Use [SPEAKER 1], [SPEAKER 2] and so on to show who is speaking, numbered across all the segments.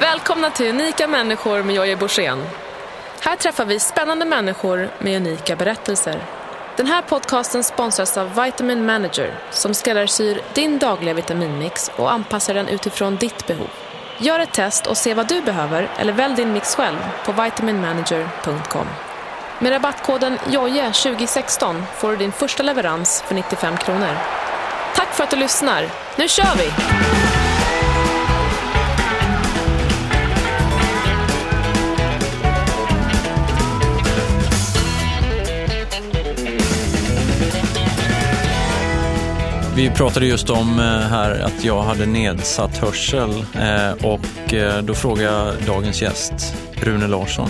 [SPEAKER 1] Välkomna till Unika människor med Jojje Borssén. Här träffar vi spännande människor med unika berättelser. Den här podcasten sponsras av Vitamin Manager som skräddarsyr din dagliga vitaminmix och anpassar den utifrån ditt behov. Gör ett test och se vad du behöver eller välj din mix själv på vitaminmanager.com. Med rabattkoden JOJE2016 får du din första leverans för 95 kronor. Tack för att du lyssnar. Nu kör vi!
[SPEAKER 2] Vi pratade just om eh, här att jag hade nedsatt hörsel eh, och eh, då frågade jag dagens gäst, Rune Larsson.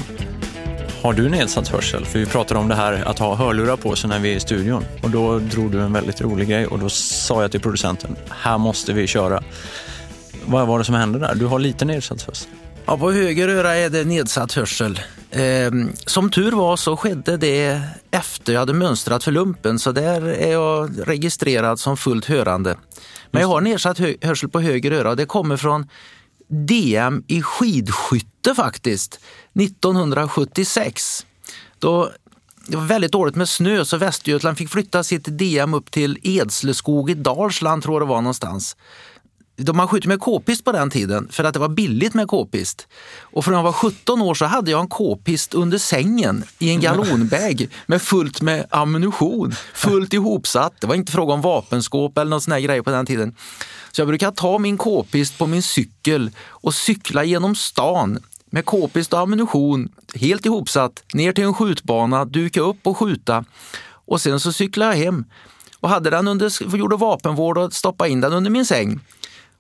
[SPEAKER 2] Har du nedsatt hörsel? För vi pratade om det här att ha hörlurar på sig när vi är i studion och då drog du en väldigt rolig grej och då sa jag till producenten, här måste vi köra. Vad var det som hände där? Du har lite nedsatt hörsel.
[SPEAKER 3] Ja, på höger öra är det nedsatt hörsel. Eh, som tur var så skedde det efter jag hade mönstrat för lumpen så där är jag registrerad som fullt hörande. Men jag har nedsatt hö hörsel på höger öra och det kommer från DM i skidskytte faktiskt, 1976. Då det var väldigt dåligt med snö så Västergötland fick flytta sitt DM upp till Edsleskog i Dalsland tror jag det var någonstans de man skjutit med k-pist på den tiden för att det var billigt med k-pist. Och från jag var 17 år så hade jag en k-pist under sängen i en galonbag med fullt med ammunition, fullt ihopsatt. Det var inte fråga om vapenskåp eller någon sån här grej på den tiden. Så jag brukar ta min k-pist på min cykel och cykla genom stan med k-pist och ammunition, helt ihopsatt, ner till en skjutbana, duka upp och skjuta. Och sen så cyklade jag hem och hade den under, gjorde vapenvård och stoppade in den under min säng.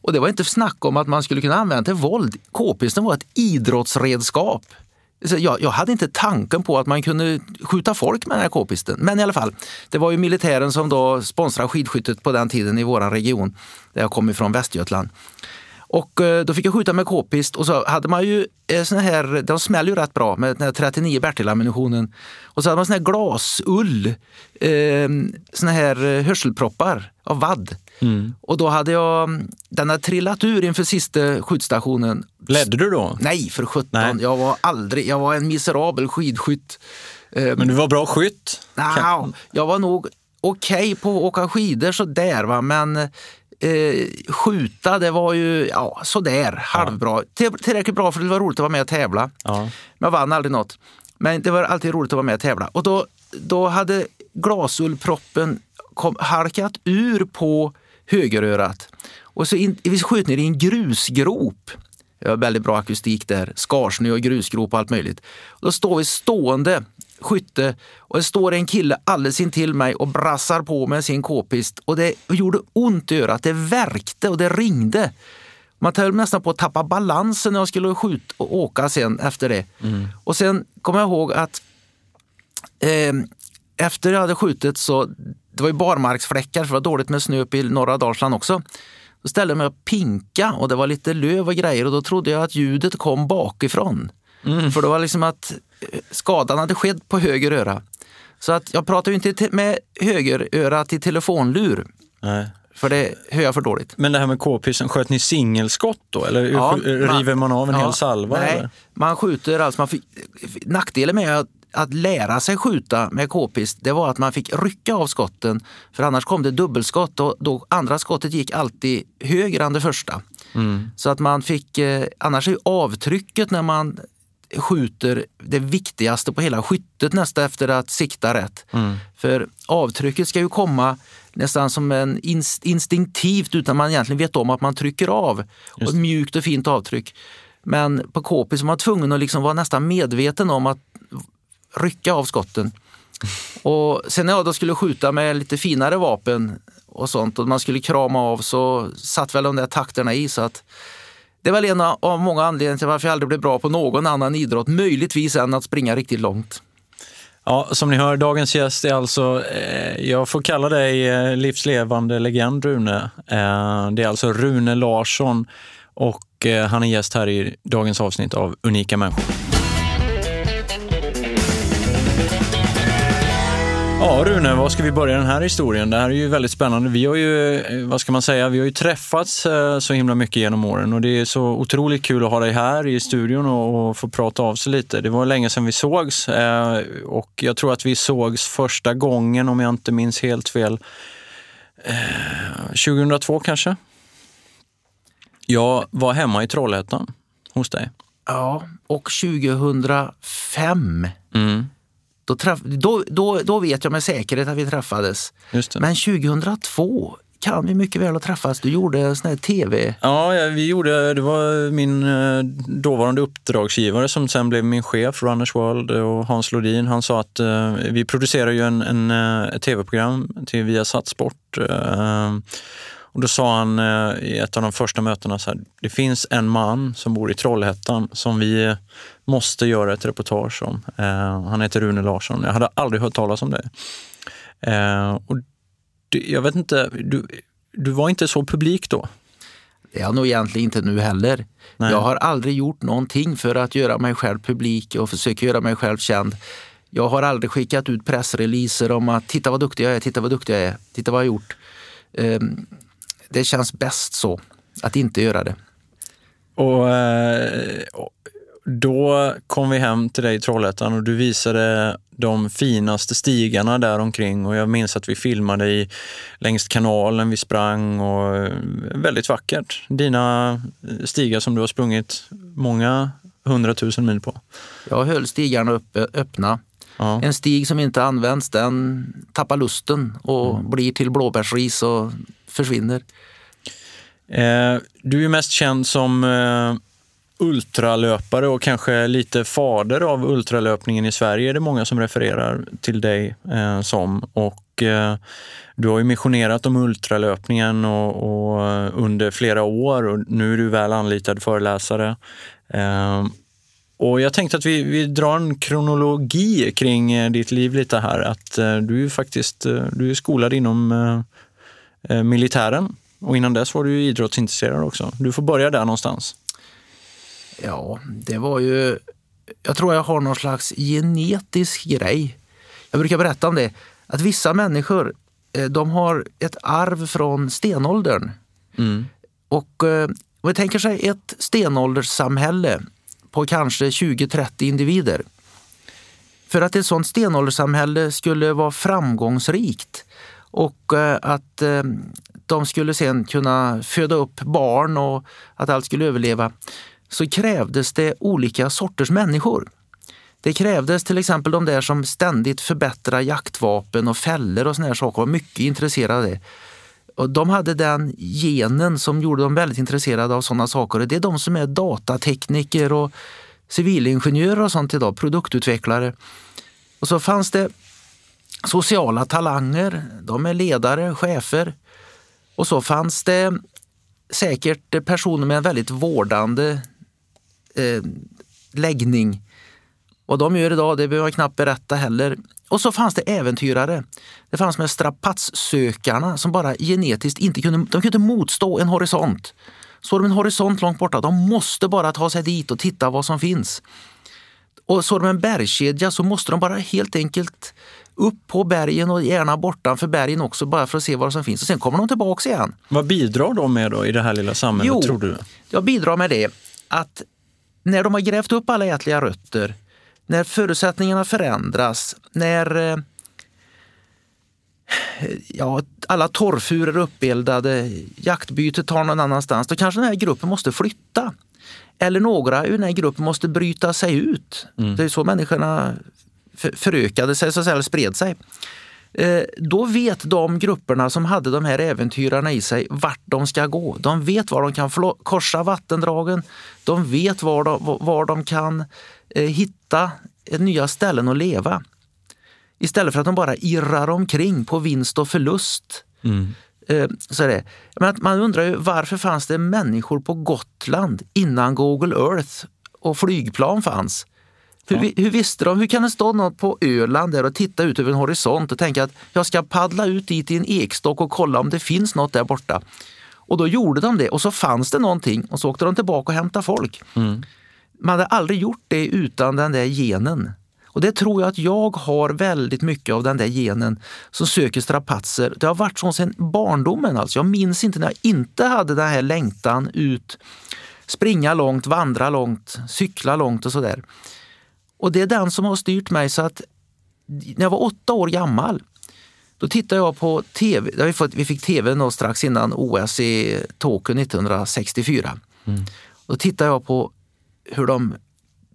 [SPEAKER 3] Och det var inte snack om att man skulle kunna använda till våld. K-pisten var ett idrottsredskap. Jag, jag, hade inte tanken på att man kunde skjuta folk med den här k-pisten. Men i alla fall, det var ju militären som då sponsrade skidskyttet på den tiden i vår region, där jag kom ifrån Västergötland. Och eh, då fick jag skjuta med k-pist och så hade man ju eh, såna här, de smäller ju rätt bra med den här 39 Bertil-ammunitionen. Och så hade man sån här glasull, eh, såna här eh, hörselproppar av vadd. Mm. Och då hade jag, den hade trillat ur inför sista skjutstationen.
[SPEAKER 2] Ledde du då?
[SPEAKER 3] Nej, för sjutton. Jag var aldrig, jag var en miserabel skidskytt.
[SPEAKER 2] Men du var bra skytt?
[SPEAKER 3] Nej, jag var nog okej okay på att åka skidor sådär va, men eh, skjuta, det var ju ja, sådär, halvbra. Tillräckligt bra för det var roligt att vara med och tävla. Ja. Men jag vann aldrig något. Men det var alltid roligt att vara med och tävla. Och då, då hade glasullproppen kom, halkat ur på högerörat. Och så in, vi sköt ner i en grusgrop. Det var väldigt bra akustik där. Skarsnö och grusgrop och allt möjligt. Och då står vi stående skytte och det står en kille alldeles intill mig och brassar på med sin k-pist och det gjorde ont i örat. Det värkte och det ringde. Man höll nästan på att tappa balansen när jag skulle skjuta och åka sen efter det. Mm. Och sen kommer jag ihåg att eh, efter jag hade skjutit så, det var ju barmarksfläckar för det var dåligt med snö i norra Dalsland också. Då ställde jag mig och pinka och det var lite löv och grejer och då trodde jag att ljudet kom bakifrån. Mm. För det var liksom att eh, skadan hade skett på höger öra. Så att jag pratar ju inte med höger öra till telefonlur. Nej. För det hör jag för dåligt.
[SPEAKER 2] Men det här med k-pyssen, sköt ni singelskott då? Eller ja, river man av en ja, hel salva?
[SPEAKER 3] Nej,
[SPEAKER 2] eller?
[SPEAKER 3] man skjuter alltså. Man nackdelen med att, att lära sig skjuta med k-pist, det var att man fick rycka av skotten. För annars kom det dubbelskott och då andra skottet gick alltid högre än det första. Mm. Så att man fick, eh, annars är avtrycket när man skjuter det viktigaste på hela skyttet nästan efter att sikta rätt. Mm. För avtrycket ska ju komma nästan som en inst instinktivt utan man egentligen vet om att man trycker av. Och mjukt och fint avtryck. Men på KP så var man tvungen att liksom vara nästan medveten om att rycka av skotten. Och sen när jag då skulle skjuta med lite finare vapen och sånt och man skulle krama av så satt väl de där takterna i så att det var en av många anledningar till varför jag aldrig blev bra på någon annan idrott, möjligtvis än att springa riktigt långt.
[SPEAKER 2] Ja, som ni hör, dagens gäst är alltså, eh, jag får kalla dig eh, livslevande legend Rune. Eh, det är alltså Rune Larsson och eh, han är gäst här i dagens avsnitt av Unika människor. Ja, Rune, var ska vi börja den här historien? Det här är ju väldigt spännande. Vi har ju, eh, vad ska man säga, vi har ju träffats eh, så himla mycket genom åren och det är så otroligt kul att ha dig här i studion och, få prata av sig lite. Det var länge sedan vi sågs eh, och jag tror att vi sågs första gången, om jag inte minns helt fel, 2002 kanske. Jag var hemma i Trollhättan hos dig.
[SPEAKER 3] Ja, och 2005
[SPEAKER 2] Mm.
[SPEAKER 3] Då, träff, då, då, då vet jag med säkerhet att vi träffades.
[SPEAKER 2] Just det.
[SPEAKER 3] Men 2002 kan vi mycket väl ha träffats. Du gjorde en sån här tv...
[SPEAKER 2] Ja, vi gjorde, det var min eh, dåvarande uppdragsgivare som sen blev min chef, Runners World och Hans Lodin. Han sa att eh, vi producerar ju en, en, eh, ett tv-program till Viasat Sport. Eh, och då sa han eh, i ett av de första mötena så här, det finns en man som bor i Trollhättan som vi måste göra ett reportage om. Eh, han heter Rune Larsson. Jag hade aldrig hört talas om det. Eh, och det, jag vet inte, du, du var inte så publik då?
[SPEAKER 3] Det är jag nog egentligen inte nu heller.
[SPEAKER 2] Nej.
[SPEAKER 3] Jag har aldrig gjort någonting för att göra mig själv publik och försöka göra mig själv känd. Jag har aldrig skickat ut pressreleaser om att titta vad duktig jag är, titta vad duktig jag är, titta vad jag har gjort. Ehm, Det känns bäst så, att inte göra det.
[SPEAKER 2] Och eh, då kom vi hem till dig i Trollhättan och du visade de finaste stigarna där omkring och jag minns att vi filmade i, längs kanalen vi sprang och eh, väldigt vackert. Dina stigar som du har sprungit många hundratusen mil på.
[SPEAKER 3] Jag höll stigarna uppe, öppna.
[SPEAKER 2] Ja.
[SPEAKER 3] En stig som inte används den tappar lusten och
[SPEAKER 2] Mm.
[SPEAKER 3] blir till blåbärsris och försvinner.
[SPEAKER 2] Eh, du är mest känd som eh, ultralöpare och kanske lite fader av ultralöpningen i Sverige. är det många som refererar till dig eh, som. Och, eh, du har ju missionerat om ultralöpningen och, och, eh, under flera år och nu är du väl anlitad föreläsare. Eh, och jag tänkte att vi, vi drar en kronologi kring eh, ditt liv lite här. Att eh, du är faktiskt du är skolad inom militären och innan dess var du ju idrottsintresserad också. Du får börja där någonstans.
[SPEAKER 3] Ja, det var ju... Jag tror jag har någon slags genetisk grej. Jag brukar berätta om det. Att vissa människor eh, de har ett arv från stenåldern.
[SPEAKER 2] Mm.
[SPEAKER 3] Och eh, om vi tänker sig ett stenålderssamhälle på kanske 20-30 individer. För att ett sådant stenålderssamhälle skulle vara framgångsrikt och eh, att eh, de skulle sen kunna föda upp barn och att allt skulle överleva så krävdes det olika sorters människor. Det krävdes till exempel de där som ständigt förbättrar jaktvapen och fällor och såna här saker var mycket intresserade av det. Och de hade den genen som gjorde dem väldigt intresserade av sådana saker. Det är de som är datatekniker och civilingenjörer och sånt idag, produktutvecklare. Och så fanns det sociala talanger, de är ledare, chefer. Och så fanns det säkert personer med en väldigt vårdande eh, läggning. Vad de gör idag, det behöver jag knappt berätta heller. Och så fanns det äventyrare. Det fanns med strapatssökarna som bara genetiskt inte kunde, de kunde inte motstå en horisont. Såg de en horisont långt borta, de måste bara ta sig dit och titta vad som finns. Och såg de en bergskedja så måste de bara helt enkelt upp på bergen och gärna bortanför bergen också bara för att se vad som finns. Och sen kommer de tillbaka igen.
[SPEAKER 2] Vad bidrar de med då i det här lilla samhället,
[SPEAKER 3] Jo.
[SPEAKER 2] tror du?
[SPEAKER 3] Jag bidrar med det att när de har grävt upp alla ätliga rötter, när förutsättningarna förändras, när eh, ja, alla torrfur är uppeldade, jaktbytet tar någon annanstans, då kanske den här gruppen måste flytta. Eller några ur den här gruppen måste bryta sig ut. Det är så människorna förökade sig, så att säga, eller spred sig. Eh, då vet de grupperna som hade de här äventyrarna i sig vart de ska gå. De vet var de kan korsa vattendragen. De vet var de, var de kan eh, hitta nya ställen att leva. Istället för att de bara irrar omkring på vinst och förlust.
[SPEAKER 2] Mm.
[SPEAKER 3] Eh, så är det. Men man undrar ju varför fanns det människor på Gotland innan Google Earth och flygplan fanns? Hur, vi- hur visste de? Hur kan det stå någon på Öland där och titta ut över en horisont och tänka att jag ska paddla ut dit i en ekstock och kolla om det finns något där borta. Och då gjorde de det och så fanns det någonting och så åkte de tillbaka och hämtade folk. Man hade aldrig gjort det utan den där genen. Och det tror jag att jag har väldigt mycket av den där genen som söker strapatser. Det har varit så sedan barndomen. Alltså. Jag minns inte när jag inte hade den här längtan ut, springa långt, vandra långt, cykla långt och sådär. Och det är den som har styrt mig så att när jag var åtta år gammal då tittade jag på tv. Vi fick tv strax innan OS i Tokyo 1964. Mm. Då tittade jag på hur de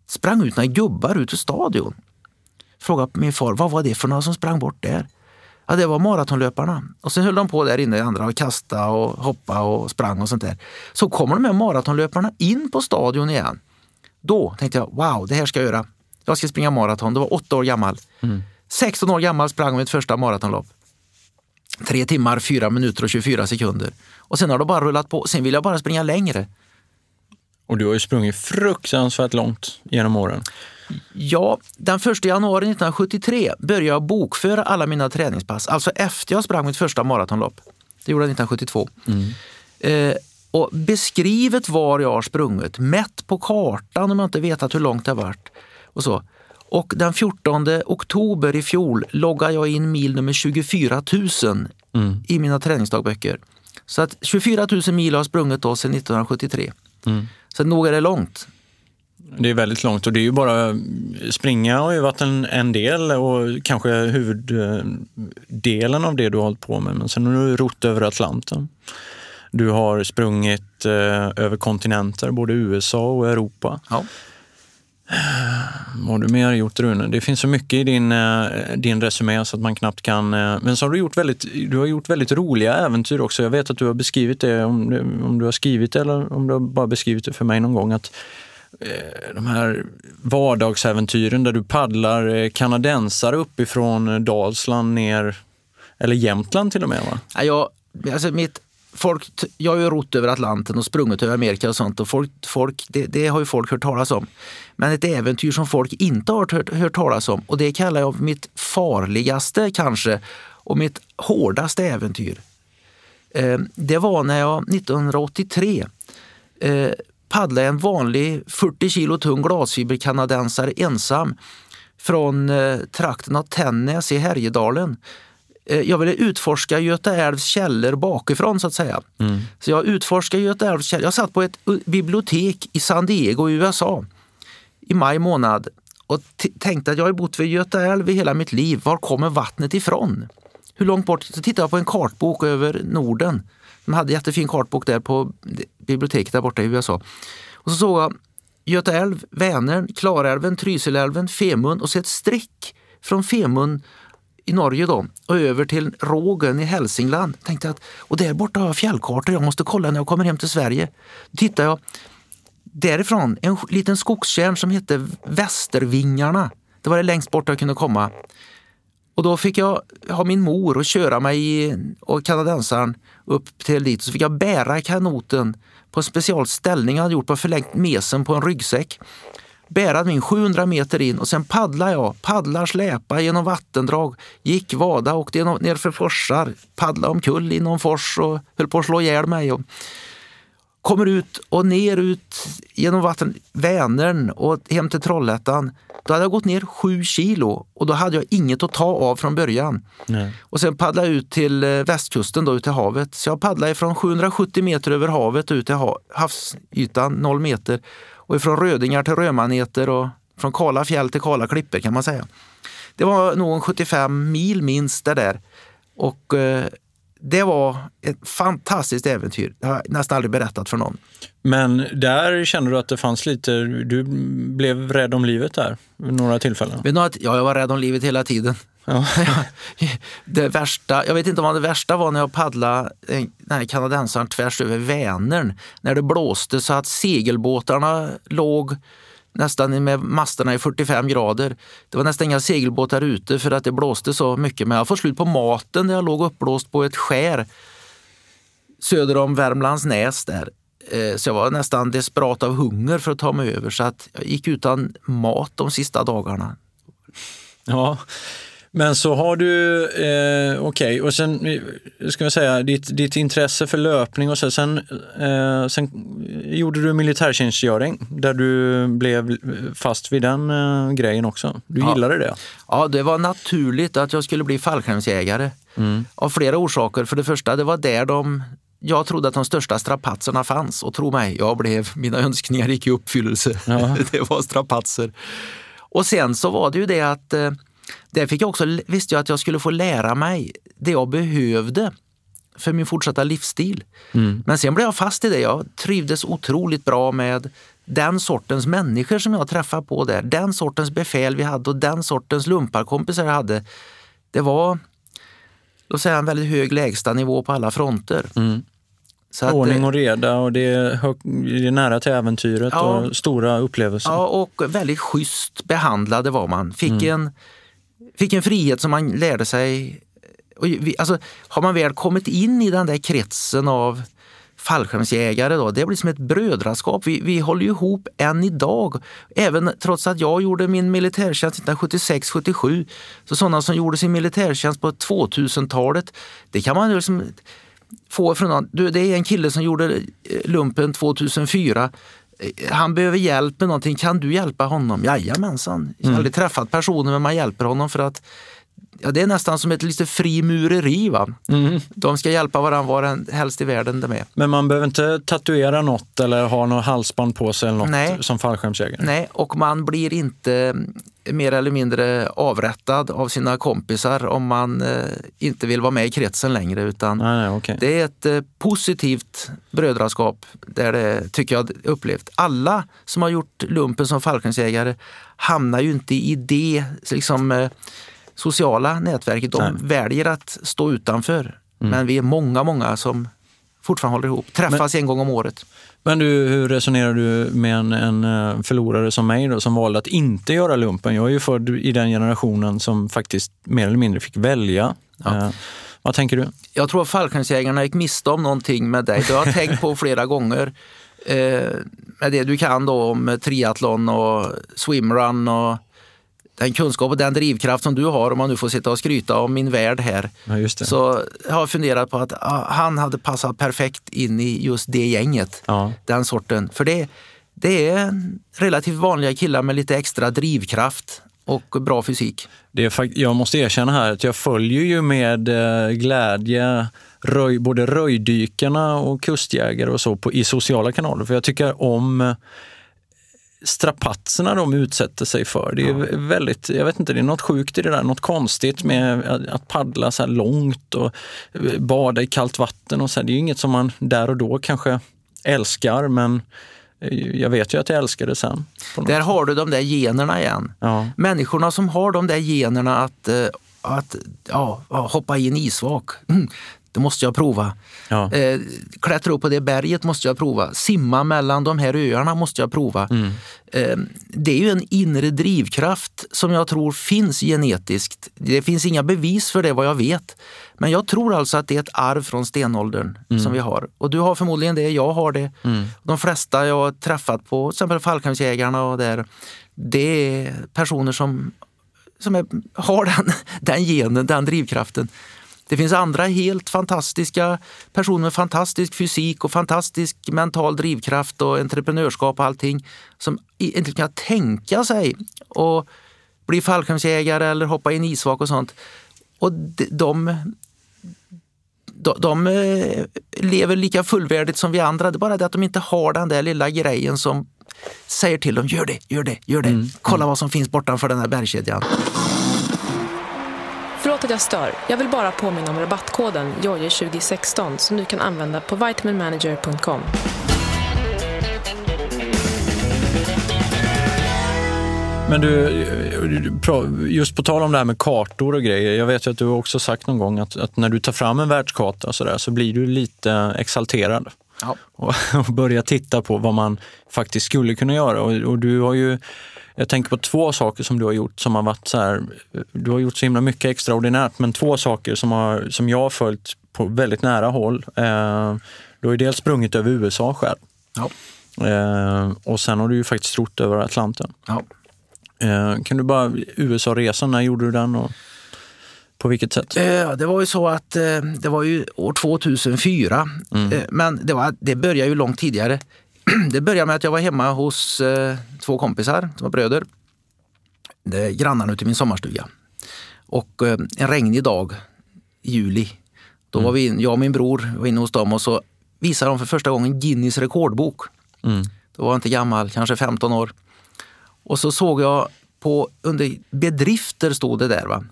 [SPEAKER 3] sprang ut några gubbar ut ur stadion. Frågade min far, vad var det för några som sprang bort där? Ja, det var maratonlöparna. Och sen höll de på där inne i andra och kasta och hoppa och sprang och sånt där. Så kommer de här maratonlöparna in på stadion igen. Då tänkte jag, wow, det här ska jag göra. Jag ska springa maraton. Det var åtta år gammal. Mm. 16 år gammal sprang mitt första maratonlopp. Tre timmar, fyra minuter och 24 sekunder. Och sen har det bara rullat på. Sen vill jag bara springa längre.
[SPEAKER 2] Och du har ju sprungit fruktansvärt långt genom åren.
[SPEAKER 3] Ja, den 1 januari 1973 började jag bokföra alla mina träningspass. Alltså efter jag sprang mitt första maratonlopp. Det gjorde jag 1972. Mm. Eh, och beskrivet var jag har sprungit, mätt på kartan om jag inte vetat hur långt det varit. Och så. Och den 14 oktober i fjol loggade jag in mil nummer 24 000 mm. i mina träningsdagböcker. Så att 24 000 mil har jag sprungit då sedan 1973. Mm. Så nog är det långt.
[SPEAKER 2] Det är väldigt långt och det är ju bara springa har ju varit en, en del och kanske huvuddelen av det du har hållit på med. Men sen har du rott över Atlanten. Du har sprungit eh, över kontinenter, både USA och Europa. Ja. Vad har du mer gjort Rune? Det finns så mycket i din, eh, din resumé så att man knappt kan... Eh, men så har du gjort väldigt, du har gjort väldigt roliga äventyr också. Jag vet att du har beskrivit det, om, om du har skrivit det eller om du har bara beskrivit det för mig någon gång. att eh, de här vardagsäventyren där du paddlar kanadensare uppifrån Dalsland ner, eller Jämtland till och med va?
[SPEAKER 3] Ja, jag, alltså mitt folk, jag har ju rott över Atlanten och sprungit över Amerika och sånt och folk, folk, det, det, har ju folk hört talas om. Men ett äventyr som folk inte har hört, hört talas om och det kallar jag mitt farligaste kanske och mitt hårdaste äventyr. Eh, det var när jag 1983 eh, paddlade en vanlig 40 kilo tung glasfiberkanadensare ensam från eh, trakten av Tännäs i Härjedalen jag ville utforska Göta älvs källor bakifrån så att säga. Mm. Så jag utforskade Göta älvs källor. Jag satt på ett bibliotek i San Diego i USA i maj månad och tänkte att jag har bott vid Göta älv i hela mitt liv. Var kommer vattnet ifrån? Hur långt bort? Så tittade jag på en kartbok över Norden. De hade en jättefin kartbok där på biblioteket där borta i USA. Och så såg jag Göta älv, Vänern, Klarälven, Trysilälven, Femund och så ett streck från Femund i Norge då och över till Rågen i Hälsingland. Tänkte att, och där borta har jag fjällkartor, jag måste kolla när jag kommer hem till Sverige. Tittar jag därifrån, en liten skogstjärn som hette Västervingarna. Det var det längst bort jag kunde komma. Och då fick jag ha min mor och köra mig och kanadensaren upp till dit. Så fick jag bära kanoten på en special ställning jag hade gjort på förlängt mesen på en ryggsäck bära min 700 meter in och sen paddlar jag, paddlar, släpa genom vattendrag, gick, vada, åkte ner för forsar, paddlade omkull i någon fors och höll på att slå ihjäl mig. Och kommer ut och ner ut genom vatten, Vänern och hem till Trollhättan. Då hade jag gått ner sju kilo och då hade jag inget att ta av från början. Nej. Och sen paddlade jag ut till eh, västkusten, då, ut till havet. Så jag paddlade från 770 meter över havet ut till havsytan, noll meter och ifrån rödingar till rödmaneter och från kala fjäll till kala klippor kan man säga. Det var nog 75 mil minst det där. Och eh, det var ett fantastiskt äventyr. Det har jag nästan aldrig berättat för någon.
[SPEAKER 2] Men där kände du att det fanns lite, du blev rädd om livet där vid några tillfällen? Vid
[SPEAKER 3] några, ja, jag var rädd om livet hela tiden. Ja. det värsta, jag vet inte om det värsta var när jag paddlade den här kanadensaren tvärs över Vänern. När det blåste så att segelbåtarna låg nästan med masterna i 45 grader. Det var nästan inga segelbåtar ute för att det blåste så mycket. Men jag får slut på maten när jag låg uppblåst på ett skär söder om Värmlands näs där. Eh, så jag var nästan desperat av hunger för att ta mig över så att jag gick utan mat de sista dagarna.
[SPEAKER 2] Ja, Men så har du, eh, okej, och sen eh, ska jag säga, ditt, ditt intresse för löpning och så, sen, eh, sen gjorde du militärtjänstgöring där du blev fast vid den eh, grejen också. Du
[SPEAKER 3] Ja.
[SPEAKER 2] gillade det?
[SPEAKER 3] Ja, det var naturligt att jag skulle bli fallskärmsjägare.
[SPEAKER 2] Mm.
[SPEAKER 3] Av flera orsaker. För det första, det var där de jag trodde att de största strapatserna fanns och tro mig, jag blev, mina önskningar gick i uppfyllelse.
[SPEAKER 2] Ja.
[SPEAKER 3] det var strapatser. Och sen så var det ju det att eh, där fick jag också, visste jag att jag skulle få lära mig det jag behövde för min fortsatta livsstil.
[SPEAKER 2] Mm.
[SPEAKER 3] Men sen blev jag fast i det. Jag trivdes otroligt bra med den sortens människor som jag träffade på där. Den sortens befäl vi hade och den sortens lumparkompisar jag hade. Det var låt säga, en väldigt hög lägsta nivå på alla fronter.
[SPEAKER 2] Mm.
[SPEAKER 3] Att,
[SPEAKER 2] Ordning och reda och det är, hög, det är nära till äventyret
[SPEAKER 3] Ja.
[SPEAKER 2] och stora upplevelser.
[SPEAKER 3] Ja, och väldigt schysst behandlade var man. Fick,
[SPEAKER 2] Mm.
[SPEAKER 3] en, fick en frihet som man lärde sig. Och vi, alltså, har man väl kommit in i den där kretsen av fallskärmsjägare, då, det blir som ett brödraskap. Vi, vi håller ju ihop än idag. Även trots att jag gjorde min militärtjänst 1976-77, så sådana som gjorde sin militärtjänst på 2000-talet, det kan man ju liksom få från någon. Du, det är en kille som gjorde eh, lumpen 2004. Eh, Han behöver hjälp med någonting. Kan du hjälpa honom? Jajamensan. Jag har aldrig träffat personen men man hjälper honom för att ja, det är nästan som ett lite frimureri. Va?
[SPEAKER 2] Mm.
[SPEAKER 3] De ska hjälpa varandra var helst i världen de är.
[SPEAKER 2] Men man behöver inte tatuera något eller ha något halsband på sig eller något
[SPEAKER 3] Nej.
[SPEAKER 2] som fallskärmsjägare?
[SPEAKER 3] Nej, och man blir inte mm, mer eller mindre avrättad av sina kompisar om man eh, inte vill vara med i kretsen längre. Utan
[SPEAKER 2] Nej, nej, okej.
[SPEAKER 3] Det är ett eh, positivt brödraskap där det tycker jag upplevt. Alla som har gjort lumpen som fallskärmsjägare hamnar ju inte i det liksom, eh, sociala nätverket. De
[SPEAKER 2] Nej.
[SPEAKER 3] väljer att stå utanför. Men vi är många, många som fortfarande håller ihop. Träffas en gång om året.
[SPEAKER 2] Men du, hur resonerar du med en, en eh, förlorare som mig då, som valde att inte göra lumpen? Jag är ju född i den generationen som faktiskt mer eller mindre fick välja.
[SPEAKER 3] Ja.
[SPEAKER 2] Eh, vad tänker du?
[SPEAKER 3] Jag tror att fallskärmsjägarna gick miste om någonting med dig. Det har jag tänkt på flera gånger. Eh, med det du kan då om triathlon och swimrun och den kunskap och den drivkraft som du har, om man nu får sitta och skryta om min värld här,
[SPEAKER 2] Ja,
[SPEAKER 3] så jag har jag funderat på att ah, han hade passat perfekt in i just det gänget.
[SPEAKER 2] Ja.
[SPEAKER 3] Den sorten. För det, det är relativt vanliga killar med lite extra drivkraft och bra fysik.
[SPEAKER 2] Det är, jag måste erkänna här att jag följer ju med eh, glädje röj, både röjdykarna och kustjägare och så på, i sociala kanaler. För jag tycker om strapatserna de utsätter sig för. Det är väldigt, jag vet inte, det är något sjukt i det där, något konstigt med att- paddla så här långt och bada i kallt vatten och så. här. Det är ju inget som man där och då kanske älskar, men eh, jag vet ju att jag älskar det sen.
[SPEAKER 3] Där
[SPEAKER 2] sätt.
[SPEAKER 3] har du de där generna igen.
[SPEAKER 2] Ja.
[SPEAKER 3] Människorna som har de där generna att, eh, att ja, hoppa i en isvak, mm, det måste jag prova.
[SPEAKER 2] Ja.
[SPEAKER 3] Eh, klättra upp på det berget måste jag prova. Simma mellan de här öarna måste jag prova.
[SPEAKER 2] Mm.
[SPEAKER 3] Eh, det är ju en inre drivkraft som jag tror finns genetiskt. Det finns inga bevis för det vad jag vet. Men jag tror alltså att det är ett arv från stenåldern
[SPEAKER 2] Mm.
[SPEAKER 3] som vi har. Och du har förmodligen det, jag har det. De flesta jag har träffat på, till exempel fallskärmsjägarna och där, det är personer som, som är, har den, den genen, den drivkraften. Det finns andra helt fantastiska personer med fantastisk fysik och fantastisk mental drivkraft och entreprenörskap och allting som inte kan tänka sig att bli fallskärmsjägare eller hoppa i en isvak och sånt. Och de, de, de, eh, lever lika fullvärdigt som vi andra. Det är bara det att de inte har den där lilla grejen som säger till dem, gör det, gör det, gör det. Kolla vad som finns bortanför den här bergskedjan.
[SPEAKER 1] Förlåt att jag stör. Jag vill bara påminna om rabattkoden JOJE2016 som du kan använda på vitaminmanager.com.
[SPEAKER 2] Men du, just på tal om det här med kartor och grejer. Jag vet ju att du har också sagt någon gång att, att när du tar fram en världskarta så, där, så blir du lite exalterad.
[SPEAKER 3] Ja.
[SPEAKER 2] Och, och börjar titta på vad man faktiskt skulle kunna göra. Och, och du har ju, jag tänker på två saker som du har gjort som har varit så här, du har gjort så himla mycket extraordinärt, men två saker som, har, som jag har följt på väldigt nära håll. Eh, du har ju dels sprungit över USA själv.
[SPEAKER 3] Ja.
[SPEAKER 2] Eh, och sen har du ju faktiskt rott över Atlanten.
[SPEAKER 3] Ja.
[SPEAKER 2] Eh, kan du bara, USA-resan, när gjorde du den? Och, På vilket sätt?
[SPEAKER 3] Eh, Det var ju så att eh, det var ju år 2004, Eh, men det, var, det började ju långt tidigare. Det började med att jag var hemma hos eh, två kompisar som var bröder. Det är grannarna ute i min sommarstuga. Och eh, en regnig dag i juli, då var vi in, jag och min bror var inne hos dem och så visade de för första gången Guinness rekordbok.
[SPEAKER 2] Mm.
[SPEAKER 3] Då var jag inte gammal, kanske 15 år. Och så såg jag på, under bedrifter stod det där. Va?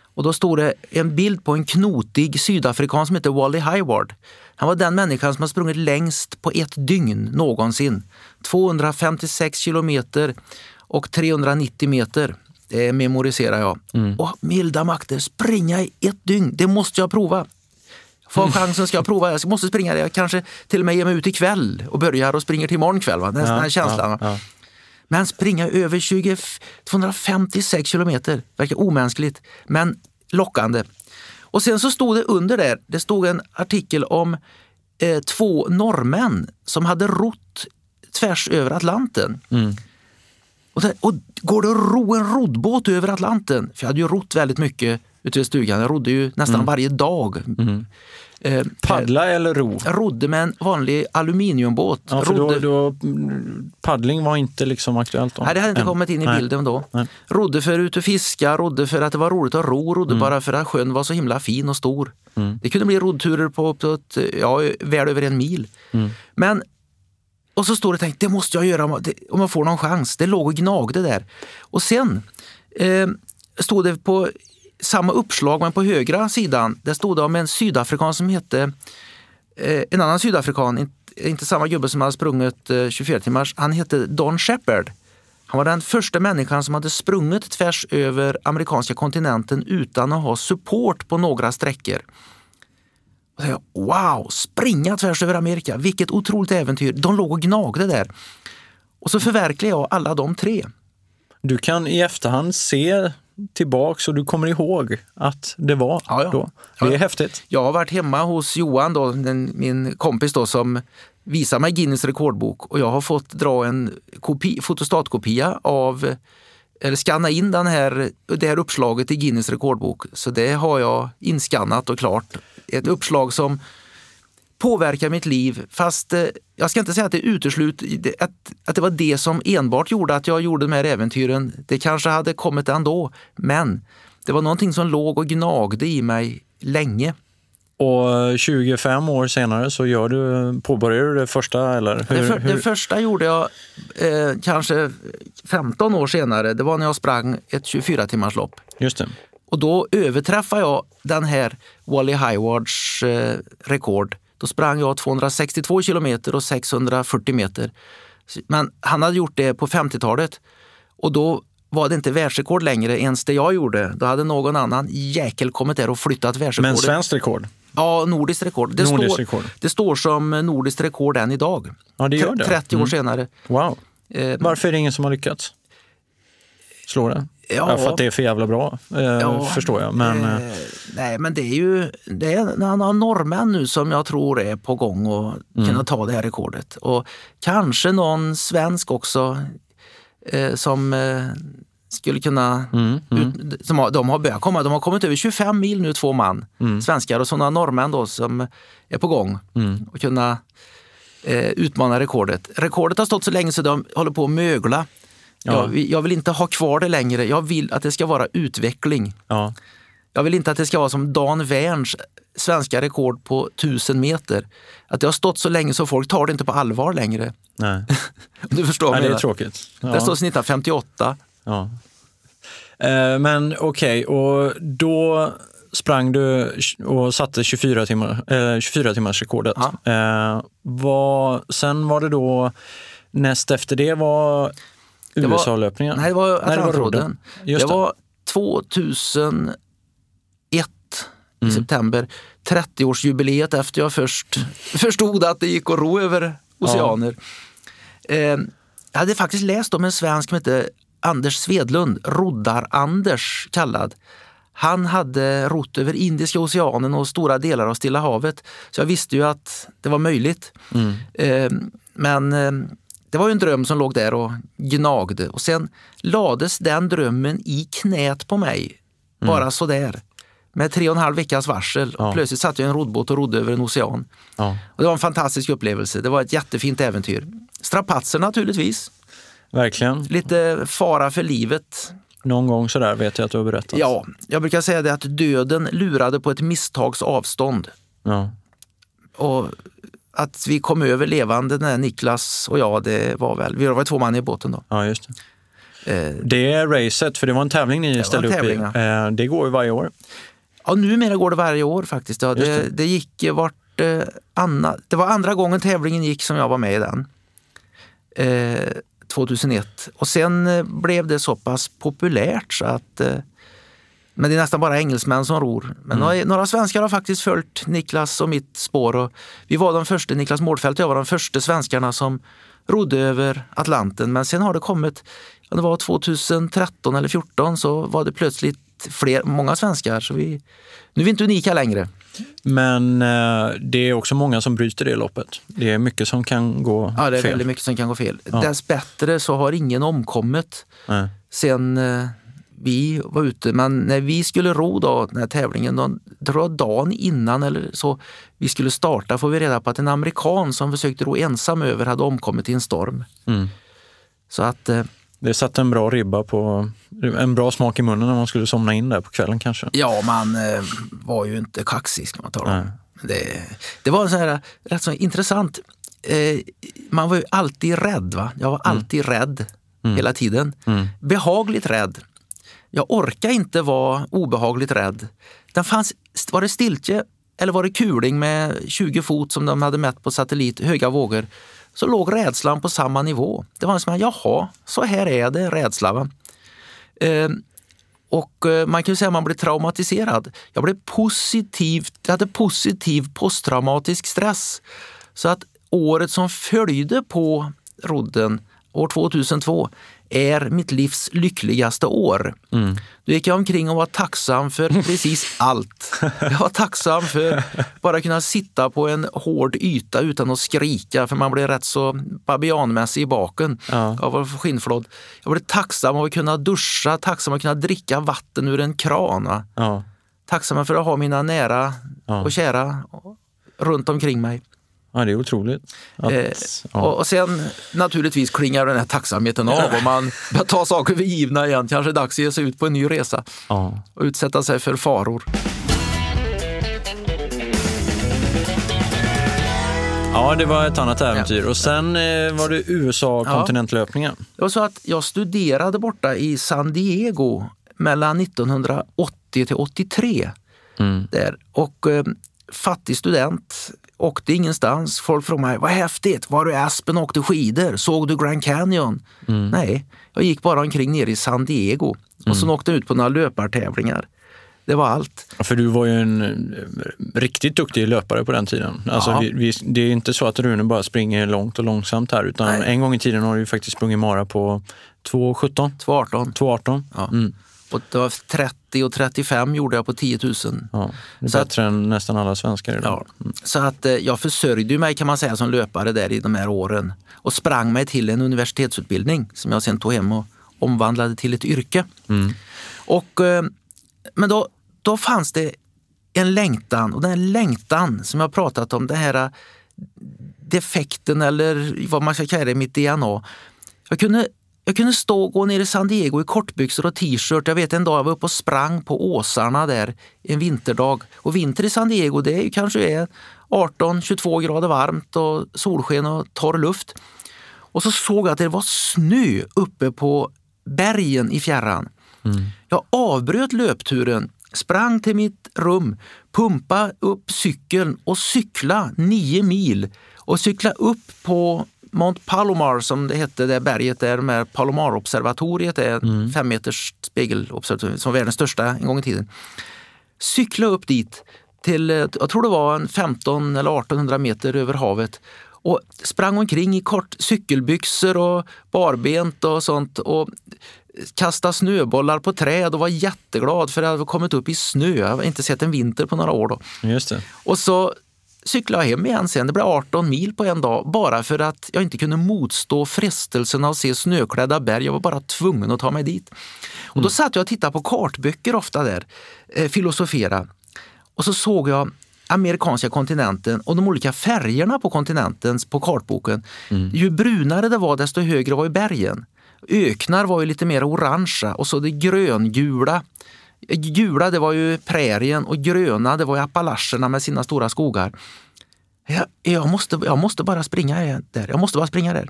[SPEAKER 3] Och då stod det en bild på en knotig sydafrikan som heter Wally Hayward. Han var den människan som har sprungit längst på ett dygn någonsin. 256 kilometer och 390 meter. Det memoriserar jag. Och milda makter, springa i ett dygn, det måste jag prova. Får jag chansen ska jag prova. Jag måste springa det. Jag kanske till och med ger mig ut ikväll och börjar och springer till imorgon kväll. Va? Den, den här känslan.
[SPEAKER 2] Ja, ja.
[SPEAKER 3] Men springa över 20, 256 kilometer verkar omänskligt, men lockande. Och sen så stod det under där, det stod en artikel om eh, två norrmän som hade rott tvärs över Atlanten. Och, det, och går det att ro en roddbåt över Atlanten? För jag hade ju rott väldigt mycket ute i stugan. Jag rodde ju nästan varje dag. Eh,
[SPEAKER 2] Paddla eller ro?
[SPEAKER 3] jag rodde med en vanlig aluminiumbåt.
[SPEAKER 2] Ja, för då,
[SPEAKER 3] rodde,
[SPEAKER 2] då, mm, paddling var inte liksom aktuellt då?
[SPEAKER 3] Nej, det hade inte
[SPEAKER 2] Än.
[SPEAKER 3] kommit in i
[SPEAKER 2] Nej.
[SPEAKER 3] bilden då.
[SPEAKER 2] Nej.
[SPEAKER 3] Rodde för att ut och fiska, rodde för att det var roligt att ro, rodde
[SPEAKER 2] Mm.
[SPEAKER 3] bara för att sjön var så himla fin och stor. Det kunde bli roddturer på uppåt, ja, väl över en mil.
[SPEAKER 2] Mm.
[SPEAKER 3] Men, och så står det tänkt, det måste jag göra om, om jag får någon chans. Det låg och gnagde där. Och sen eh, stod det på samma uppslag, men på högra sidan, där stod det om en sydafrikan som hette eh, en annan sydafrikan, inte, inte samma gubbe som hade sprungit eh, 24 timmars, han hette Don Shepard. Han var den första människan som hade sprungit tvärs över amerikanska kontinenten utan att ha support på några sträckor. Och jag, wow, springa tvärs över Amerika, vilket otroligt äventyr. De låg och gnagde där. Och så förverkligade jag alla de tre.
[SPEAKER 2] Du kan i efterhand se tillbaks och du kommer ihåg att det var
[SPEAKER 3] Ja, ja.
[SPEAKER 2] då. Det är
[SPEAKER 3] Ja,
[SPEAKER 2] häftigt.
[SPEAKER 3] Jag har varit hemma hos Johan, då, den, min kompis då, som visar mig Guinness rekordbok och jag har fått dra en kopi, fotostatkopia av eller skanna in den här, det här uppslaget i Guinness rekordbok. Så det har jag inskannat och klart. Ett uppslag som påverkar mitt liv. Fast eh, jag ska inte säga att det utesluter att, att det var det som enbart gjorde att jag gjorde de här äventyren. Det kanske hade kommit ändå, men det var någonting som låg och gnagde i mig länge.
[SPEAKER 2] Och 25 år senare så gör du, påbörjar du det första eller?
[SPEAKER 3] Det,
[SPEAKER 2] Hur,
[SPEAKER 3] för, det första gjorde jag eh, kanske 15 år senare. Det var när jag sprang ett 24 timmars lopp.
[SPEAKER 2] Just det.
[SPEAKER 3] Och då överträffade jag den här Wally Haywards eh, rekord. Då sprang jag 262 kilometer och 640 meter. Men han hade gjort det på 50-talet och då var det inte världsrekord längre ens det jag gjorde. Då hade någon annan jäkel kommit där och flyttat
[SPEAKER 2] Men
[SPEAKER 3] världsrekordet.
[SPEAKER 2] svenskt rekord?
[SPEAKER 3] Ja, nordiskt rekord. Det,
[SPEAKER 2] Nordiskt
[SPEAKER 3] står,
[SPEAKER 2] rekord.
[SPEAKER 3] det står som nordiskt rekord än idag.
[SPEAKER 2] Ja, det gör det.
[SPEAKER 3] 30 år
[SPEAKER 2] Mm.
[SPEAKER 3] senare.
[SPEAKER 2] Wow.
[SPEAKER 3] Eh,
[SPEAKER 2] Varför är det ingen som har lyckats slå det?
[SPEAKER 3] Ja.
[SPEAKER 2] för att det är för jävla bra, eh,
[SPEAKER 3] Ja,
[SPEAKER 2] förstår jag. Men, eh,
[SPEAKER 3] eh, nej, men det är ju det är några norrmän nu som jag tror är på gång att
[SPEAKER 2] Mm.
[SPEAKER 3] kunna ta det här rekordet. Och kanske någon svensk också eh, som eh, skulle kunna...
[SPEAKER 2] Mm,
[SPEAKER 3] Ut, som har, de har börjat komma. De har kommit över 25 mil nu, två man,
[SPEAKER 2] Mm.
[SPEAKER 3] svenskar och så några norrmän då som är på gång och kunna eh, utmana rekordet. Rekordet har stått så länge så de håller på att mögla.
[SPEAKER 2] Ja.
[SPEAKER 3] Jag, vill- jag vill inte ha kvar det längre. Jag vill att det ska vara utveckling.
[SPEAKER 2] ja.
[SPEAKER 3] Jag vill inte att det ska vara som Dan Werns svenska rekord på 1000 meter. Att det har stått så länge så folk tar det inte på allvar längre.
[SPEAKER 2] Nej.
[SPEAKER 3] Du förstår
[SPEAKER 2] Nej,
[SPEAKER 3] jag
[SPEAKER 2] det är tråkigt. Ja.
[SPEAKER 3] Det står sedan 1958.
[SPEAKER 2] Ja. Eh, men okej, och då sprang du och satte 24, timmar, eh, 24 timmars rekordet. Eh, vad, sen var det då, näst efter var
[SPEAKER 3] Det var-
[SPEAKER 2] USA-löpningen?
[SPEAKER 3] Nej, det var
[SPEAKER 2] rodden.
[SPEAKER 3] Atlantrodden.
[SPEAKER 2] Just
[SPEAKER 3] Det var 2001 i september. 30-årsjubileet efter jag först förstod att det gick att ro över oceaner. Eh, jag hade faktiskt läst om en svensk som hette Anders Svedlund, Roddar-Anders kallad. Han hade rott över Indiska oceanen och stora delar av Stilla havet. Så jag visste ju att det var möjligt. Eh, men eh, det var ju en dröm som låg där och gnagde. Och sen lades den drömmen i knät på mig. Bara sådär. med tre och en halv veckas varsel.
[SPEAKER 2] Ja.
[SPEAKER 3] Och plötsligt satt jag i en roddbåt och rodde över en ocean.
[SPEAKER 2] Ja,
[SPEAKER 3] Och det var en fantastisk upplevelse. Det var ett jättefint äventyr. Strapatser naturligtvis.
[SPEAKER 2] verkligen.
[SPEAKER 3] Lite fara för livet.
[SPEAKER 2] Någon gång sådär vet jag att du har berättat.
[SPEAKER 3] Ja, jag brukar säga det att döden lurade på ett misstags avstånd.
[SPEAKER 2] Ja.
[SPEAKER 3] Och att vi kom över levande, när Niklas och jag, det var väl, vi var två man i båten då.
[SPEAKER 2] ja, just det.
[SPEAKER 3] Eh,
[SPEAKER 2] Det racet, för det var en tävling ni
[SPEAKER 3] var
[SPEAKER 2] ställde
[SPEAKER 3] en
[SPEAKER 2] upp
[SPEAKER 3] tävling,
[SPEAKER 2] i. Eh, Det går ju varje år.
[SPEAKER 3] Ja, numera går det varje år faktiskt. Ja, det,
[SPEAKER 2] det.
[SPEAKER 3] det gick eh, vart eh, anna, Det var andra gången tävlingen gick som jag var med i den. Eh, 2001. Och sen eh, blev det så pass populärt så att eh, men det är nästan bara engelsmän som ror. Men några, några svenskar har faktiskt följt Niklas och mitt spår. Och vi var de första, Niklas Mårdfält och jag var de första svenskarna som rodde över Atlanten. Men sen har det kommit, det var 2013 eller 2014 så var det plötsligt fler, många svenskar. Så vi, nu är vi inte unika längre.
[SPEAKER 2] Men eh, det är också många som bryter det loppet. Det är mycket som kan gå
[SPEAKER 3] Ja, det är
[SPEAKER 2] fel.
[SPEAKER 3] väldigt mycket som kan gå fel.
[SPEAKER 2] Ja.
[SPEAKER 3] Dess bättre så har ingen omkommit
[SPEAKER 2] Nej.
[SPEAKER 3] sen eh, vi var ute. Men när vi skulle ro då, den här tävlingen, då, tror jag dagen innan eller så vi skulle starta får vi reda på att en amerikan som försökte ro ensam över hade omkommit i en storm.
[SPEAKER 2] Mm.
[SPEAKER 3] Så att eh,
[SPEAKER 2] Det satte en bra ribba på, en bra smak i munnen när man skulle somna in där på kvällen kanske.
[SPEAKER 3] ja, man eh, var ju inte kaxig ska man tala om. Det, det var så här, rätt så intressant. Eh, man var ju alltid rädd. Va? Jag var alltid rädd hela tiden. Behagligt rädd. Jag orkar inte vara obehagligt rädd. Den fanns, var det stiltje eller var det kuling med 20 fot som de hade mätt på satellit, höga vågor, så låg rädslan på samma nivå. Det var som att, jaha, så här är det, rädsla. Va? Ehm, eh, och man kan ju säga att man blir traumatiserad. Jag blev positivt, jag hade positiv posttraumatisk stress. Så att året som följde på rodden, år 2002, är mitt livs lyckligaste år. Då gick jag omkring och var tacksam för precis allt. Jag var tacksam för bara kunna sitta på en hård yta utan att skrika för man blir rätt så babianmässig i baken
[SPEAKER 2] Ja.
[SPEAKER 3] av skinnflådd. Jag blev tacksam av att kunna duscha, tacksam att kunna dricka vatten ur en kran.
[SPEAKER 2] Ja.
[SPEAKER 3] Tacksam för att ha mina nära och kära runt omkring mig.
[SPEAKER 2] Ja, det är otroligt. Att,
[SPEAKER 3] Eh,
[SPEAKER 2] ja.
[SPEAKER 3] och, och sen naturligtvis klingar den här tacksamheten av och man börjar ta saker för givna igen. Kanske är det dags att ge sig ut på en ny resa
[SPEAKER 2] ja.
[SPEAKER 3] och utsätta sig för faror.
[SPEAKER 2] ja, det var ett annat äventyr. Och sen eh, var det USA-kontinentlöpningen.
[SPEAKER 3] Det var så att jag studerade borta i San Diego mellan 1980 till 83.
[SPEAKER 2] Mm.
[SPEAKER 3] Där. Och eh, fattig student, åkte ingenstans. Folk frågade mig, vad häftigt, var du i Aspen och åkte skidor? Såg du Grand Canyon? Nej, jag gick bara omkring nere i San Diego och så åkte jag ut på några löpartävlingar. Det var allt.
[SPEAKER 2] För du var ju en eh, riktigt duktig löpare på den tiden. Alltså,
[SPEAKER 3] Ja.
[SPEAKER 2] vi, vi, det är inte så att Rune bara springer långt och långsamt här, utan
[SPEAKER 3] Nej.
[SPEAKER 2] en gång i tiden har du faktiskt sprungit mara på 2.17,
[SPEAKER 3] 218.
[SPEAKER 2] 2.18.
[SPEAKER 3] Ja.
[SPEAKER 2] Mm.
[SPEAKER 3] Och det var 30 och 35 gjorde jag på 10 000.
[SPEAKER 2] Ja, det är
[SPEAKER 3] Så att-
[SPEAKER 2] bättre än nästan alla svenskar idag.
[SPEAKER 3] Ja. Så att eh, jag försörjde mig kan man säga som löpare där i de här åren och sprang mig till en universitetsutbildning som jag sen tog hem och omvandlade till ett yrke. Och, eh, men då, då fanns det en längtan och den här längtan som jag pratat om, den här eh, defekten eller vad man ska kalla det, mitt DNA. Jag kunde, jag kunde stå och gå ner i San Diego i kortbyxor och t-shirt. Jag vet en dag jag var uppe och sprang på åsarna där en vinterdag. Och vinter i San Diego det är ju kanske är 18-22 grader varmt och solsken och torr luft. Och så såg jag att det var snö uppe på bergen i fjärran. Jag avbröt löpturen, sprang till mitt rum, pumpa upp cykeln och cykla nio mil och cykla upp på Mount Palomar som det hette, det berget där med Palomar-observatoriet är, fem meters spegelobservatorium som var världens största en gång i tiden. Cykla upp dit till, jag tror det var en 15 eller 1800 meter över havet och sprang omkring i kort cykelbyxor och barbent och sånt och kastade snöbollar på träd och var jätteglad för att jag hade kommit upp i snö. Jag har inte sett en vinter på några år då.
[SPEAKER 2] Just det.
[SPEAKER 3] Och så cyklade jag hem igen sen. Det blev 18 mil på en dag bara för att jag inte kunde motstå frestelsen att se snöklädda berg. Jag var bara tvungen att ta mig dit. Och då satt jag och tittade på kartböcker ofta där, eh, filosofera. Och så såg jag amerikanska kontinenten och de olika färgerna på kontinenten på kartboken. Ju brunare det var desto högre var ju bergen. Öknar var ju lite mer orangea och så det gröngula. Gula det var ju prärien och gröna det var ju Appalacherna med sina stora skogar. Jag, jag, måste, jag måste bara springa där. Jag måste bara springa där.